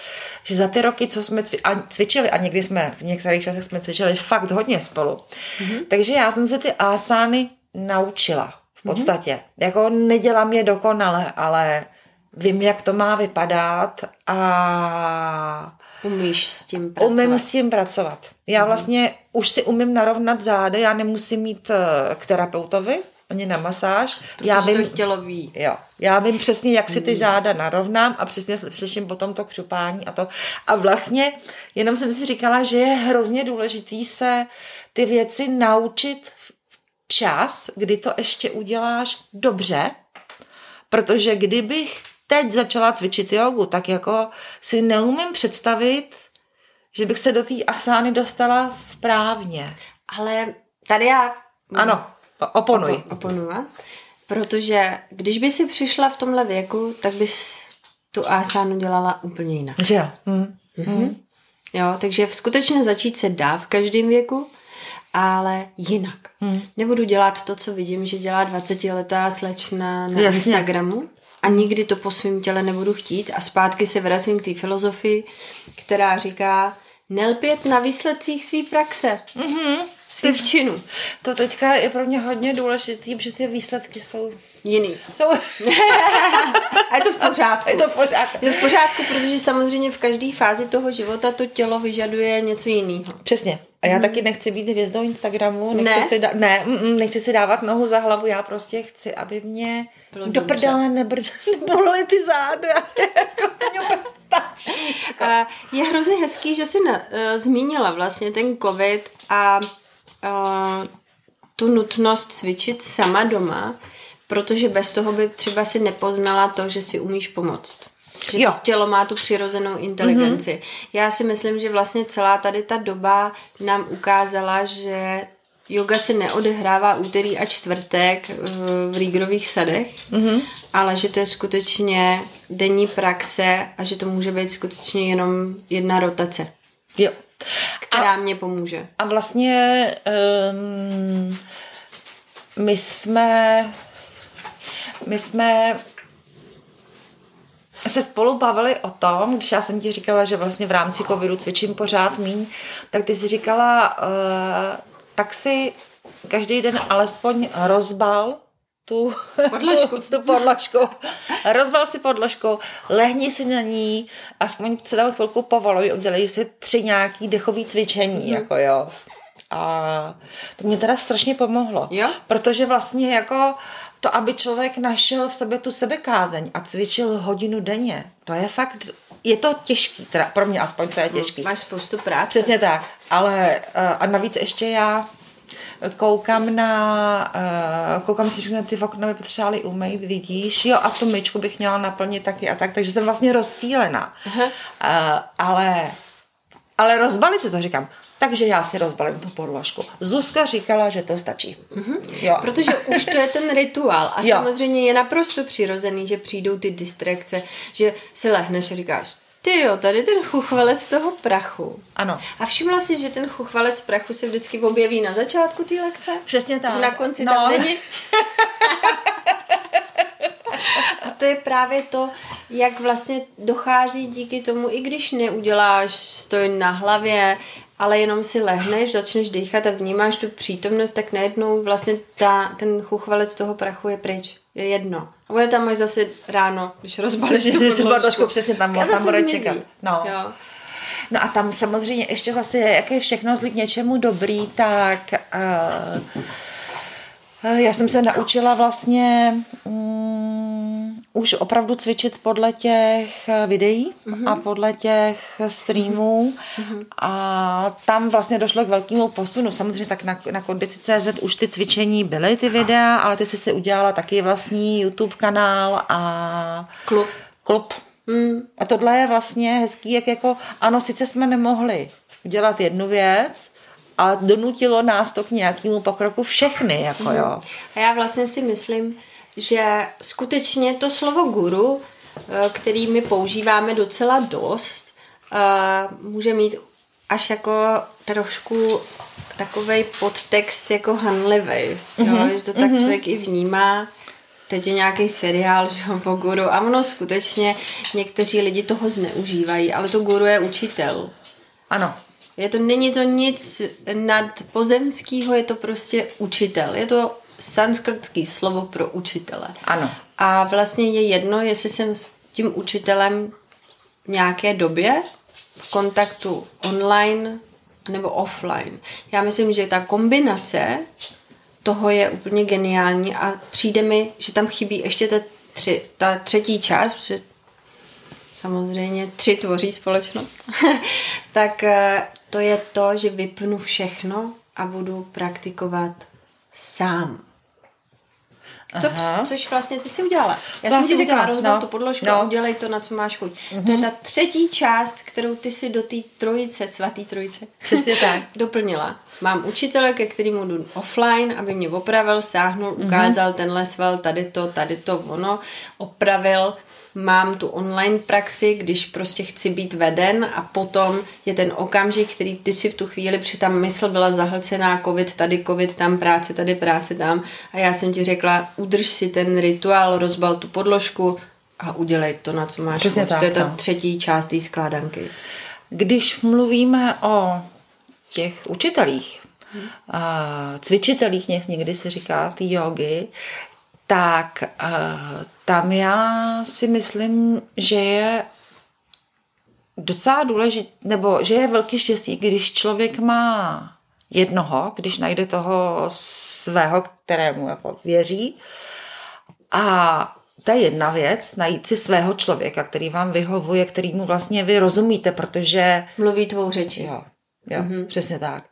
že za ty roky, co jsme cvi- a cvičili, a někdy jsme, v některých časech jsme cvičili fakt hodně spolu, mm-hmm. takže já jsem se ty asány naučila v podstatě. Mm-hmm. Jako nedělám je dokonale, ale vím, jak to má vypadat a Umíš s tím pracovat. umím s tím pracovat. Já vlastně už si umím narovnat záda, já nemusím mít eh, k terapeutovi, ani na masáž. já Protože vím, to tělo ví. Jo, já vím přesně, jak si ty žáda narovnám a přesně slyším potom to křupání a to. A vlastně jenom jsem si říkala, že je hrozně důležitý se ty věci naučit čas, kdy to ještě uděláš dobře, protože kdybych teď začala cvičit jogu, tak jako si neumím představit, že bych se do té asány dostala správně. Ale tady já Ano, oponuj. Opo- oponuji. Protože když by si přišla v tomhle věku, tak bys tu asánu dělala úplně jinak. Že jo? Hm. Mhm. Jo, takže skutečně začít se dá v každém věku, ale jinak. Hmm. Nebudu dělat to, co vidím, že dělá 20-letá slečna na Jasně. Instagramu a nikdy to po svém těle nebudu chtít a zpátky se vracím k té filozofii, která říká nelpět na výsledcích své praxe, Mhm. Svých činů. To teďka je pro mě hodně důležitý, protože ty výsledky jsou... Jiný. jsou A je to v pořádku. je to pořád. Je to v pořádku, protože samozřejmě v každé fázi toho života to tělo vyžaduje něco jiného. Přesně. A já taky nechci být hvězdou Instagramu, nechci, Ne? Si da- ne, nechci si dávat nohu za hlavu, já prostě chci, aby mě Bylo do prdele nebr- <laughs> nebolely ty záda. <laughs> jako stačí. A je hrozně hezký, že jsi na, uh, zmínila vlastně ten covid a uh, tu nutnost cvičit sama doma, protože bez toho by třeba si nepoznala to, že si umíš pomoct. Že Jo. tělo má tu přirozenou inteligenci. Mm-hmm. Já si myslím, že vlastně celá tady ta doba nám ukázala, že yoga se neodehrává úterý a čtvrtek eh, v Rígrových sadech, mm-hmm. ale že to je skutečně denní praxe a že to může být skutečně jenom jedna rotace, Jo. Která a... mě pomůže. A vlastně um, my jsme my jsme se spolu bavili o tom, když já jsem ti říkala, že vlastně v rámci covidu cvičím pořád míň, tak ty si říkala, uh, tak si každý den alespoň rozbal tu Podložku. tu, tu podložku. Rozbal si podložku, lehni si na ní, aspoň se tam chvilku povoluj, udělej si tři nějaký dechový cvičení, mm. jako jo. A to mě teda strašně pomohlo. Jo? Protože vlastně jako to, aby člověk našel v sobě tu sebekázeň a cvičil hodinu denně, to je fakt, je to těžký, teda pro mě aspoň to je těžký. Máš spoustu práce. Přesně tak, ale eh, a navíc ještě já koukám na, uh, koukám si, že na ty okna by potřebovali umýt, vidíš, jo, a tu myčku bych měla naplnit taky a tak, takže jsem vlastně rozpílená. Uh, ale, ale rozbalit to říkám, takže já si rozbalím tu podložku. Zuzka říkala, že to stačí. Mm-hmm. Jo. Protože už to je ten rituál a Jo. samozřejmě je naprosto přirozený, že přijdou ty distrakce, že si lehneš a říkáš, ty jo, tady ten chuchvalec toho prachu. Ano. A všimla si, že ten chuchvalec prachu se vždycky objeví na začátku té lekce? Přesně tak. Že na konci No. tam není? <laughs> A to je právě to, jak vlastně dochází díky tomu, i když neuděláš stoj na hlavě, ale jenom si lehneš, začneš dýchat a vnímáš tu přítomnost, tak najednou vlastně ta, ten chuchvalec toho prachu je pryč. Je jedno. A bude tam až zase ráno, když rozbalíš tu podložku. přesně tam- A tam bude čekat. No. Jo. No a tam samozřejmě ještě zase, jak je všechno zlí k něčemu dobrý, tak uh, já jsem se naučila vlastně um, už opravdu cvičit podle těch eh, videí mm-hmm. a podle těch streamů mm-hmm. a tam vlastně došlo k velkému posunu. Samozřejmě tak na, na kondici CZ už ty cvičení byly, ty videa, ale ty jsi si udělala taky vlastní YouTube kanál a Klub. klub. Mm. A tohle je vlastně hezký, jak jako, ano, sice jsme nemohli dělat jednu věc, ale donutilo nás to k nějakému pokroku všechny, jako jo. A já vlastně si myslím, že skutečně to slovo guru, eh, který my používáme docela dost, eh, může mít až jako trošku takový podtext jako hanlivý, mm-hmm. že to tak mm-hmm. člověk i vnímá. Teď je nějaký seriál, <laughs> že o guru a ono skutečně někteří lidi toho zneužívají, ale to guru je učitel. Ano. Je to, není to nic nad pozemského, je to prostě učitel. Je to sanskrtský slovo pro učitele. Ano. A vlastně je jedno, jestli jsem s tím učitelem v nějaké době v kontaktu online nebo offline. Já myslím, že ta kombinace toho je úplně geniální a přijde mi, že tam chybí ještě ta, tři, ta třetí část, protože samozřejmě tři tvoří společnost, <laughs> tak eh, to je to, že vypnu všechno a budu praktikovat sám. To, Aha. což vlastně ty si udělala. Já Vlastně jsem ti řekla, rozbal no. tu podložku No. a udělej to, na co máš chuť. To je ta třetí část, kterou ty si do té trojice, svatý trojice, Přesně <laughs> tak. doplnila. Mám učitele, ke kterému jdu offline, aby mě opravil, sáhnul, ukázal tenhle sval, tady to, tady to, ono, opravil. Mám tu online praxi, když prostě chci být veden a potom je ten okamžik, který ty si v tu chvíli, při tam mysl byla zahlcená, covid tady, covid tam, práce tady, práce tam a já jsem ti řekla, udrž si ten rituál, rozbal tu podložku a udělej to, na co máš Přesně tak, To je ta no. třetí část té skládanky. Když mluvíme o těch učitelích, cvičitelích, něk- někdy se říká, ty jogy, tak a, tam já si myslím, že je docela důležité, nebo že je velký štěstí, když člověk má jednoho, když najde toho svého, kterému jako věří. A to je jedna věc, najít si svého člověka, který vám vyhovuje, který mu vlastně vy rozumíte, protože Mluví tvou řeči. Jo, jo mm-hmm. přesně tak.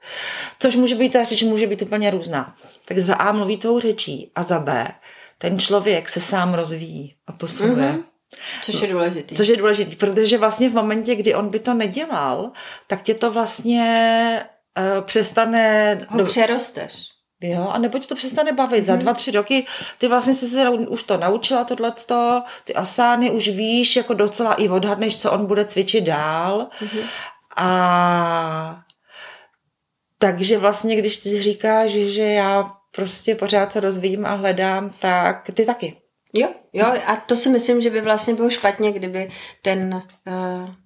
Což může být, ta řeč může být úplně různá. Tak za A mluví tou řečí a za B ten člověk se sám rozvíjí a posunuje. Mm-hmm. Což je důležitý. Což je důležité, protože vlastně v momentě, kdy on by to nedělal, tak tě to vlastně uh, přestane... Ho přerosteš. Jo, a nebo tě to přestane bavit. Mm-hmm. Za dva, tři roky ty vlastně jsi se už to naučila, tohleto, ty asány už víš, jako docela i odhadneš, co on bude cvičit dál. Mm-hmm. A takže vlastně, když ty říkáš, že já prostě pořád se rozvíjím a hledám, tak ty taky. Jo, jo, a to si myslím, že by vlastně bylo špatně, kdyby ten, eh,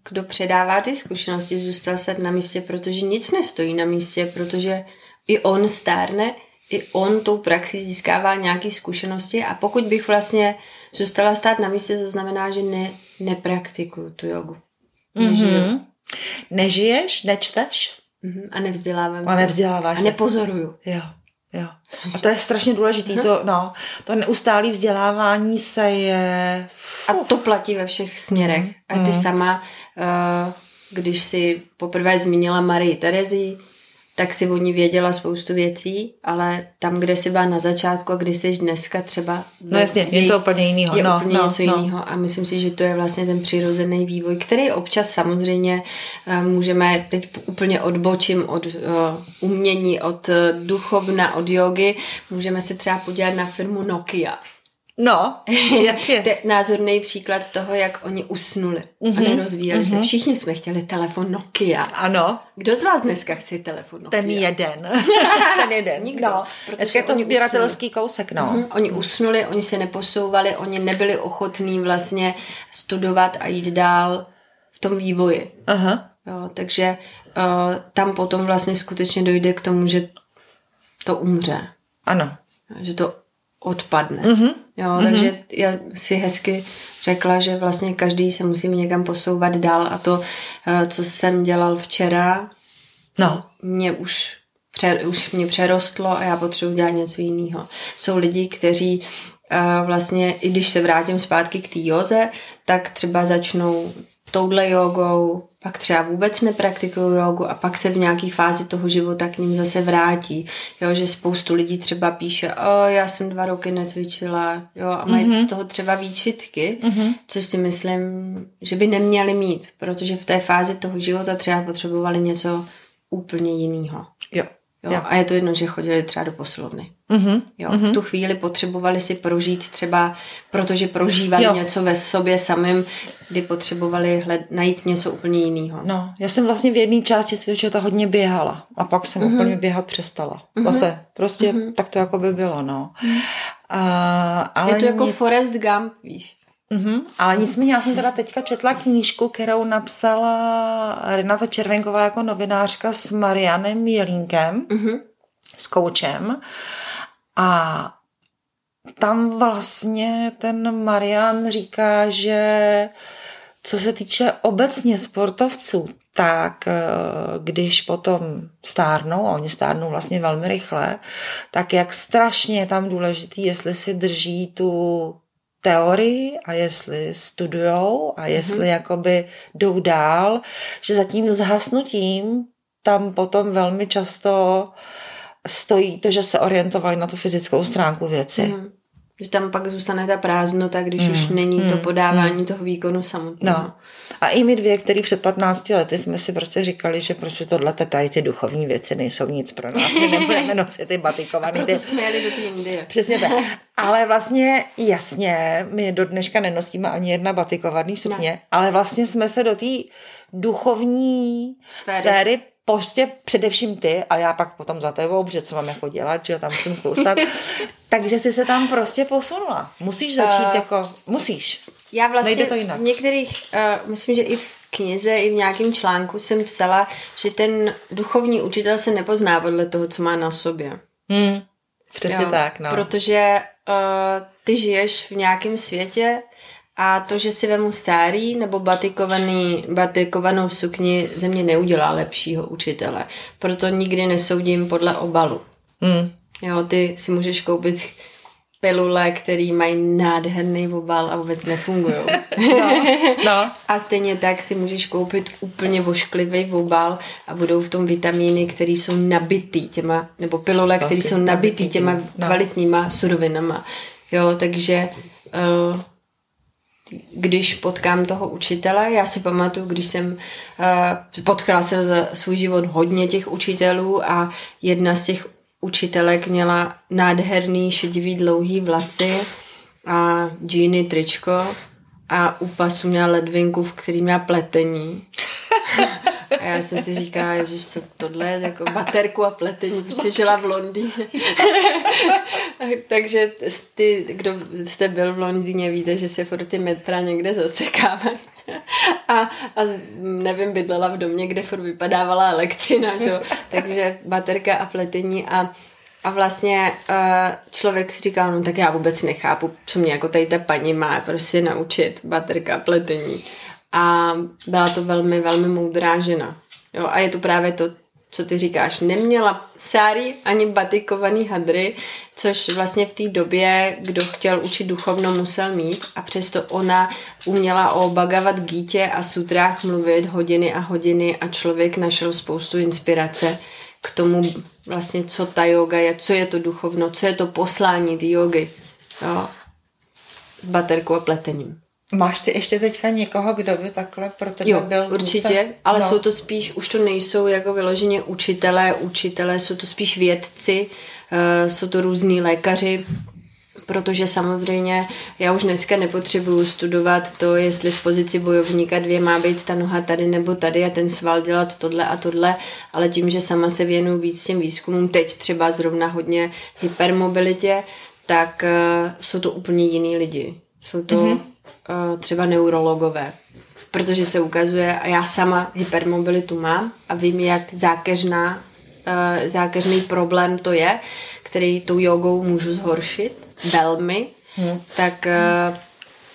kdo předává ty zkušenosti, zůstal set na místě, protože nic nestojí na místě, protože i on stárne, i on tou praxí získává nějaké zkušenosti a pokud bych vlastně zůstala stát na místě, to znamená, že ne, nepraktikuju tu jogu. Nežiju. Mm-hmm. Nežiješ, nečteš Mhm, A nevzdělávám a se. nevzděláváš A se. nepozoruju. Jo, jo. A to je strašně důležitý, to, no, to neustálé vzdělávání se je... A to platí ve všech směrech. A ty sama, eh, když si poprvé zmínila Marii Terezi, tak si o ní věděla spoustu věcí, ale tam, kde jsi byla na začátku a kde jsi dneska třeba... No jasně, něco úplně jiného. Je no, úplně no, něco no. jiného a myslím si, že to je vlastně ten přirozený vývoj, který občas samozřejmě eh, můžeme, teď úplně odbočím od uh, umění, od uh, duchovna, od jogy, můžeme se třeba podívat na firmu Nokia. No, <laughs> jasně. To je názorný příklad toho, jak oni usnuli mm-hmm. a nerozvíjeli mm-hmm. se. Všichni jsme chtěli telefon Nokia. ano, Kdo z vás dneska chce telefon Nokia? ten jeden. <laughs> ten jeden. Nikdo, No. protože Dneska je to sběratelský kousek, no. Mhm, Oni usnuli, oni se neposouvali, oni nebyli ochotní vlastně studovat a jít dál v tom vývoji. Aha. Jo, takže uh, tam potom vlastně skutečně dojde k tomu, že to umře. Ano. že to odpadne. Mhm. Jo, takže já si hezky řekla, že vlastně každý se musí někam posouvat dál a to, eh, co jsem dělal včera, No. mě už, pře, už mě přerostlo a já potřebuji dělat něco jiného. Jsou lidi, kteří uh, vlastně, i když se vrátím zpátky k té józe, tak třeba začnou touhle jogou, pak třeba vůbec nepraktikují jogu a pak se v nějaké fázi toho života k ním zase vrátí. Jo, že spoustu lidí třeba píše, o, já jsem dva roky necvičila, jo, a mají mm-hmm. z toho třeba výčitky, mm-hmm. což si myslím, že by neměli mít, protože v té fázi toho života třeba potřebovali něco úplně jiného. Jo. Jo, jo. A je to jedno, že chodili třeba do posilovny. Mm-hmm. Jo, mm-hmm. V tu chvíli potřebovali si prožít třeba, protože prožívali jo. něco ve sobě samým, kdy potřebovali hled, najít něco úplně jiného. No, já jsem vlastně v jedné části svého života hodně běhala a pak jsem mm-hmm. úplně běhat přestala. Mm-hmm. Zase, prostě mm-hmm. tak to jako by bylo, no. Mm-hmm. A, ale je to jako nic... Forrest Gump, víš. Mm-hmm. Ale nicméně já jsem teda teďka četla knížku, kterou napsala Renata Červenková jako novinářka s Marianem Jelínkem, mm-hmm. s koučem. A tam vlastně ten Marian říká, že co se týče obecně sportovců, tak eh, když potom stárnou, a oni stárnou vlastně velmi rychle, tak jak strašně je tam důležitý, jestli si drží tu teorii a jestli studujou a jestli mm-hmm. jakoby jdou dál, že za tím zhasnutím tam potom velmi často stojí to, že se orientovali na tu fyzickou stránku věci. Mm. Že tam pak zůstane ta prázdnota, když mm. už není mm. to podávání mm. toho výkonu samotného. No. A i my dvě, který před 15 lety jsme si prostě říkali, že prostě tohle tady ty duchovní věci nejsou nic pro nás. My nebudeme nosit ty batikovaný. A proto jsme jeli do té Indie. Přesně tak. Ale vlastně jasně, my do dneška nenosíme ani jedna batikovaný sukně, ne. ale vlastně jsme se do té duchovní sféry, sféry prostě především ty a já pak potom za tebou, že co mám jako dělat, že tam musím klusat. <laughs> Takže jsi se tam prostě posunula. Musíš začít uh, jako, musíš. Já vlastně Nejde to jinak. v některých, uh, myslím, že i v knize, i v nějakém článku jsem psala, že ten duchovní učitel se nepozná podle toho, co má na sobě. Hmm. Přesně jo, tak, no. Protože uh, ty žiješ v nějakém světě a to, že si vemu sárí nebo batikovaný, batikovanou sukni, ze mě neudělá lepšího učitele. Proto nikdy nesoudím podle obalu. Hmm. Jo, ty si můžeš koupit pilule, který mají nádherný obal a vůbec nefungují. No, no. a stejně tak si můžeš koupit úplně vošklivý obal a budou v tom vitamíny, které jsou nabitý těma, nebo pilule, které jsou nabitý těma no. kvalitníma surovinama. Jo, takže uh, když potkám toho učitele, já si pamatuju, když jsem uh, potkala jsem za svůj život hodně těch učitelů a jedna z těch učitelek měla nádherný šedivý dlouhý vlasy a džíny, tričko a u pasu měla ledvinku, v který měla pletení. <laughs> A já jsem si říkala, že co tohle jako baterku a pletení, protože žila v Londýně. <laughs> Takže ty, kdo jste byl v Londýně, víte, že se furt ty metra někde zasekávají. A, a nevím, bydlela v domě, kde furt vypadávala elektřina, že? takže baterka a pletení a a vlastně uh, člověk si říkal, no tak já vůbec nechápu, co mě jako tady ta paní má prostě naučit baterka pletení. A byla to velmi, velmi moudrá žena. Jo, a je to právě to, co ty říkáš. Neměla sáry ani batikovaný hadry, což vlastně v té době, kdo chtěl učit duchovno, musel mít a přesto ona uměla o Bhagavad Gítě a sutrách mluvit hodiny a hodiny a člověk našel spoustu inspirace k tomu vlastně, co ta yoga je, co je to duchovno, co je to poslání té jogy. Jo. Baterkou a pletením. Máš ty ještě teďka někoho, kdo by takhle pro tebe jo, byl? určitě, vůbec? ale no. jsou to spíš, už to nejsou jako vyloženě učitelé, učitelé, jsou to spíš vědci, uh, jsou to různí lékaři, protože samozřejmě já už dneska nepotřebuju studovat to, jestli v pozici bojovníka dvě má být ta noha tady nebo tady a ten sval dělat tohle a tohle, ale tím, že sama se věnuju víc těm výzkumům, teď třeba zrovna hodně hypermobilitě, tak uh, jsou to úplně jiný lidi. Jsou to mm-hmm třeba neurologové, protože se ukazuje, a já sama hypermobilitu mám a vím, jak zákeřná, uh, zákeřný problém to je, který tou jogou můžu zhoršit velmi, hmm. tak uh,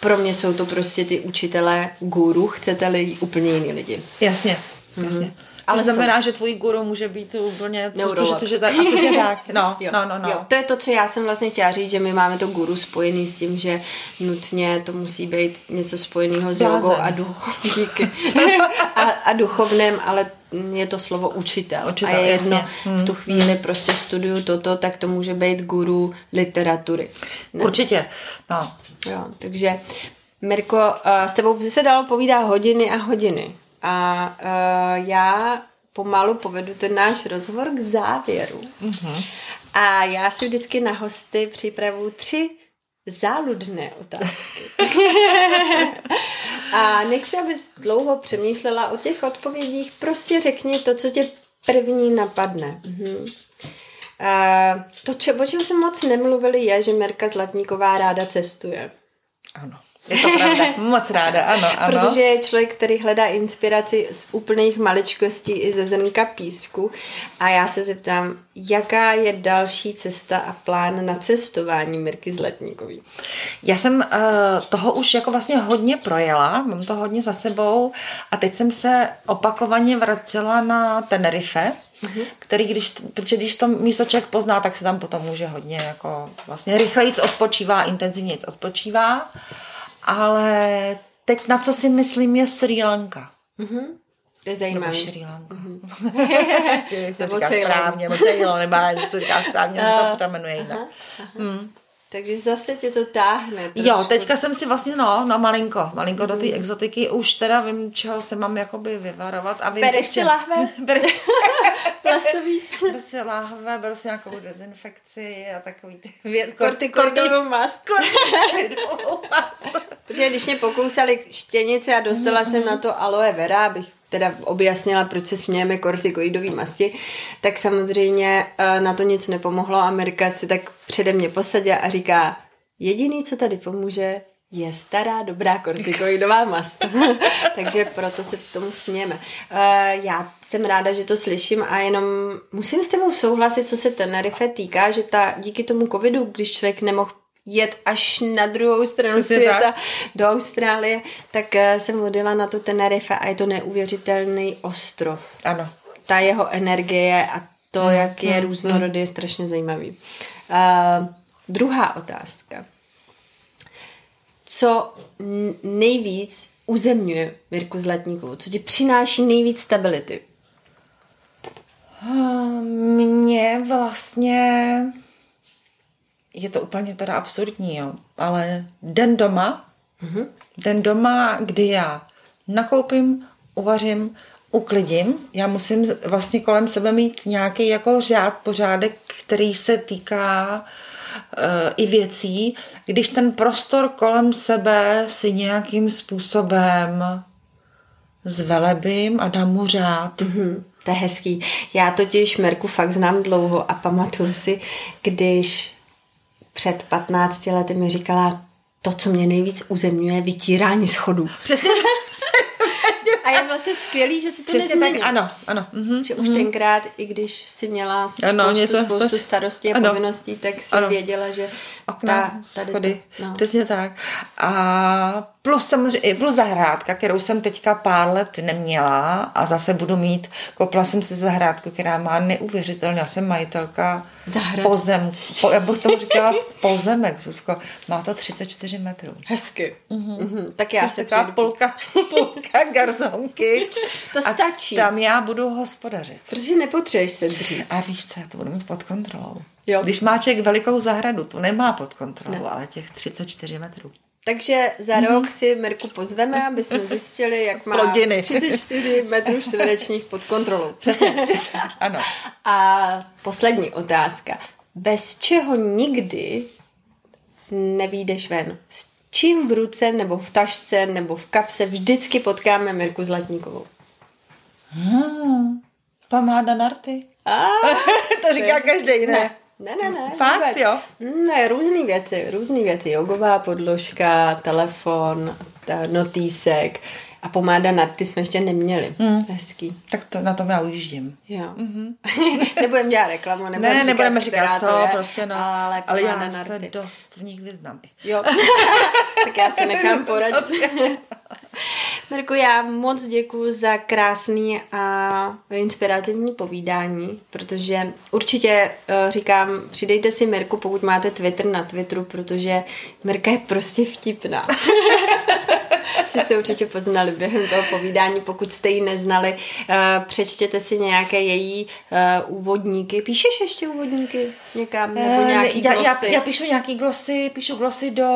pro mě jsou to prostě ty učitelé guru, chcete-li úplně jiní lidi. Jasně, jasně. Hmm. Ale jsou. znamená, že tvůj guru může být úplně... Co, co, co, co, tak, a přesně <laughs> tak. No, Jo, no, no, no. Jo, to je to, co já jsem vlastně chtěla říct, že my máme to guru spojený s tím, že nutně to musí být něco spojeného s jogou a, duch, díky. <laughs> a, a duchovném, ale je to slovo učitel. Učitel, a je jedno, jasně. Hmm. v tu chvíli prostě studuju toto, tak to může být guru literatury. Ne? Určitě, no. Jo, takže Mirko, s tebou by se dalo povídat hodiny a hodiny. A uh, já pomalu povedu ten náš rozhovor k závěru. Mm-hmm. A já si vždycky na hosty připravu tři záludné otázky. <laughs> a nechci, abys dlouho přemýšlela o těch odpovědích. Prostě řekni to, co tě první napadne. Mhm. Uh, to, če, o čem jsme moc nemluvili, je, že Merka Zlatníková ráda cestuje. Ano. Je to pravda. Moc ráda, ano, ano. Protože je člověk, který hledá inspiraci z úplných maličkostí i ze zrnka písku. A já se zeptám, jaká je další cesta a plán na cestování Mirky Zlatníkový? Já jsem uh, toho už jako vlastně hodně projela, mám to hodně za sebou a teď jsem se opakovaně vracela na Tenerife, mm-hmm. který, když, protože když to místo člověk pozná, tak se tam potom může hodně jako vlastně rychlejc odpočívá, intenzivně odpočívá, ale teď na co si myslím je Sri Lanka. Mm-hmm. To je Nebo zajímavé. Sri Lanka. <laughs> <laughs> Mm-hmm. to Nebo říká správně, nebo Ceylon, nebo to říká správně, to potom jmenuje jinak. Hmm. Takže zase tě to táhne. Jo, trošku. teďka jsem si vlastně, no, no malinko, malinko do té exotiky, už teda vím, čeho se mám jakoby vyvarovat. A vím Bereš si lahve? <laughs> Ber- <laughs> Plastový. prostě láhve, beru si nějakou dezinfekci a takový ty věd, Kortikoidovou mast. <laughs> kortikoidovou mast. Protože když mě pokousali štěnice a dostala jsem na to aloe vera, abych teda objasnila, proč se smějeme kortikoidový masti, tak samozřejmě eh, na to nic nepomohlo. Amerika si tak přede mě posadila a říká, jediný, co tady pomůže, je stará, dobrá kortikoidová mast. <laughs> Takže proto se tomu smějeme. Eh, Já jsem ráda, že to slyším a jenom musím s tebou souhlasit, co se Tenerife týká, že ta díky tomu covidu, když člověk nemohl jet až na druhou stranu Přesně světa, tak. do Austrálie, tak eh, jsem odjela na to Tenerife a je to neuvěřitelný ostrov. Ano. Ta jeho energie a to, Hmm, jak je různorodý, je strašně zajímavý. Uh, druhá otázka. Co nejvíc uzemňuje Mirku Zlatníkovou? Co ti přináší nejvíc stability? Mně vlastně je to úplně teda absurdní, jo, ale den doma, mm-hmm. den doma, kdy já nakoupím, uvařím, uklidím, já musím vlastně kolem sebe mít nějaký jako řád, pořádek, který se týká uh, i věcí, když ten prostor kolem sebe si nějakým způsobem zvelebím a dám mu řád. Mhm, to je hezký. Já totiž Merku fakt znám dlouho a pamatuju si, když před 15 lety mi říkala, to, co mě nejvíc uzemňuje, je vytírání schodů. Přesně, <laughs> přesně A je vlastně skvělý, že si to Přesně tak, ano, ano. Mhm. Že už tenkrát, i když si měla spoustu, Ano, něco- spoustu spoustu- starostí a ano. povinností, tak si Ano. věděla, že Okna, ta, tady schody, to, no. přesně tak. A plus samozřejmě, plus zahrádka, kterou jsem teďka pár let neměla a zase budu mít, koupila jsem si zahrádku, která má neuvěřitelně, já jsem majitelka Zahrad- pozem, po, já bych tomu říkala <laughs> pozemek, Zuzko, má to 34 metrů. Hezky. Mm-hmm. Tak já Já se taková přijdu. půlka, <laughs> půlka garzonky. To a stačí. tam já budu hospodařit. Protože nepotřebuješ se dřít. A víš co, já to budu mít pod kontrolou. Jo. Když má člověk velikou zahradu, to nemá pod kontrolou, ne. ale těch 34 metrů. Takže za rok si Merku pozveme, aby jsme <laughs> zjistili, jak má Plodiny. 34 metrů čtverečních pod kontrolou. Přesně, <laughs> přesně, ano. A poslední otázka. Bez čeho nikdy nevídeš ven? S čím v ruce, nebo v tašce, nebo v kapse vždycky potkáme Mirku Zlatníkovou? Hmm, pomáda na rty. A, <laughs> to říká každý, ne? Ne, ne, ne. Fakt, vůbec. jo? Ne, různý věci, různý věci. Jogová podložka, telefon, ta notýsek a pomáda na ty jsme ještě neměli. Hmm. Hezký. Tak to, na tom já ujíždím. Jo. <laughs> Mm-hmm. nebudeme dělat reklamu, nebudeme Ne, říkat, nebudeme říkat to, je, prostě no. ale, ale já na se dost v nich vyznám. Jo, <laughs> tak já se nechám <laughs> poradit. Mirko, já moc děkuji za krásný a inspirativní povídání, protože určitě uh, říkám, přidejte si Mirku, pokud máte Twitter na Twitteru, protože Mirka je prostě vtipná. <laughs> <laughs> což jste určitě poznali během toho povídání. Pokud jste ji neznali, uh, přečtěte si nějaké její uh, úvodníky. Píšeš ještě úvodníky někam? Nebo nějaký já, já, já, píšu nějaký glosy, píšu glosy do,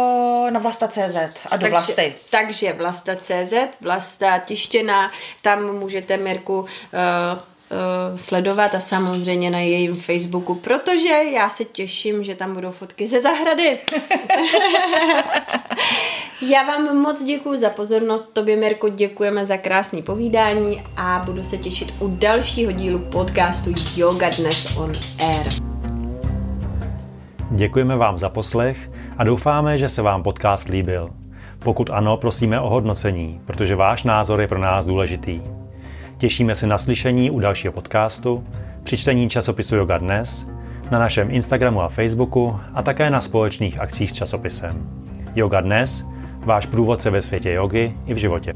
na vlasta.cz a do takže, vlasty. Takže vlasta.cz, vlasta tištěná, tam můžete Mirku uh, sledovat a samozřejmě na jejím Facebooku, protože já se těším, že tam budou fotky ze zahrady. <laughs> Já vám moc děkuji za pozornost, tobě Mirko děkujeme za krásný povídání a budu se těšit u dalšího dílu podcastu Yoga Dnes on Air. Děkujeme vám za poslech a doufáme, že se vám podcast líbil. Pokud ano, prosíme o hodnocení, protože váš názor je pro nás důležitý. Těšíme se na slyšení u dalšího podcastu, při čtení časopisu Yoga Dnes, na našem Instagramu a Facebooku a také na společných akcích s časopisem. Yoga Dnes – váš průvodce ve světě jogy i v životě.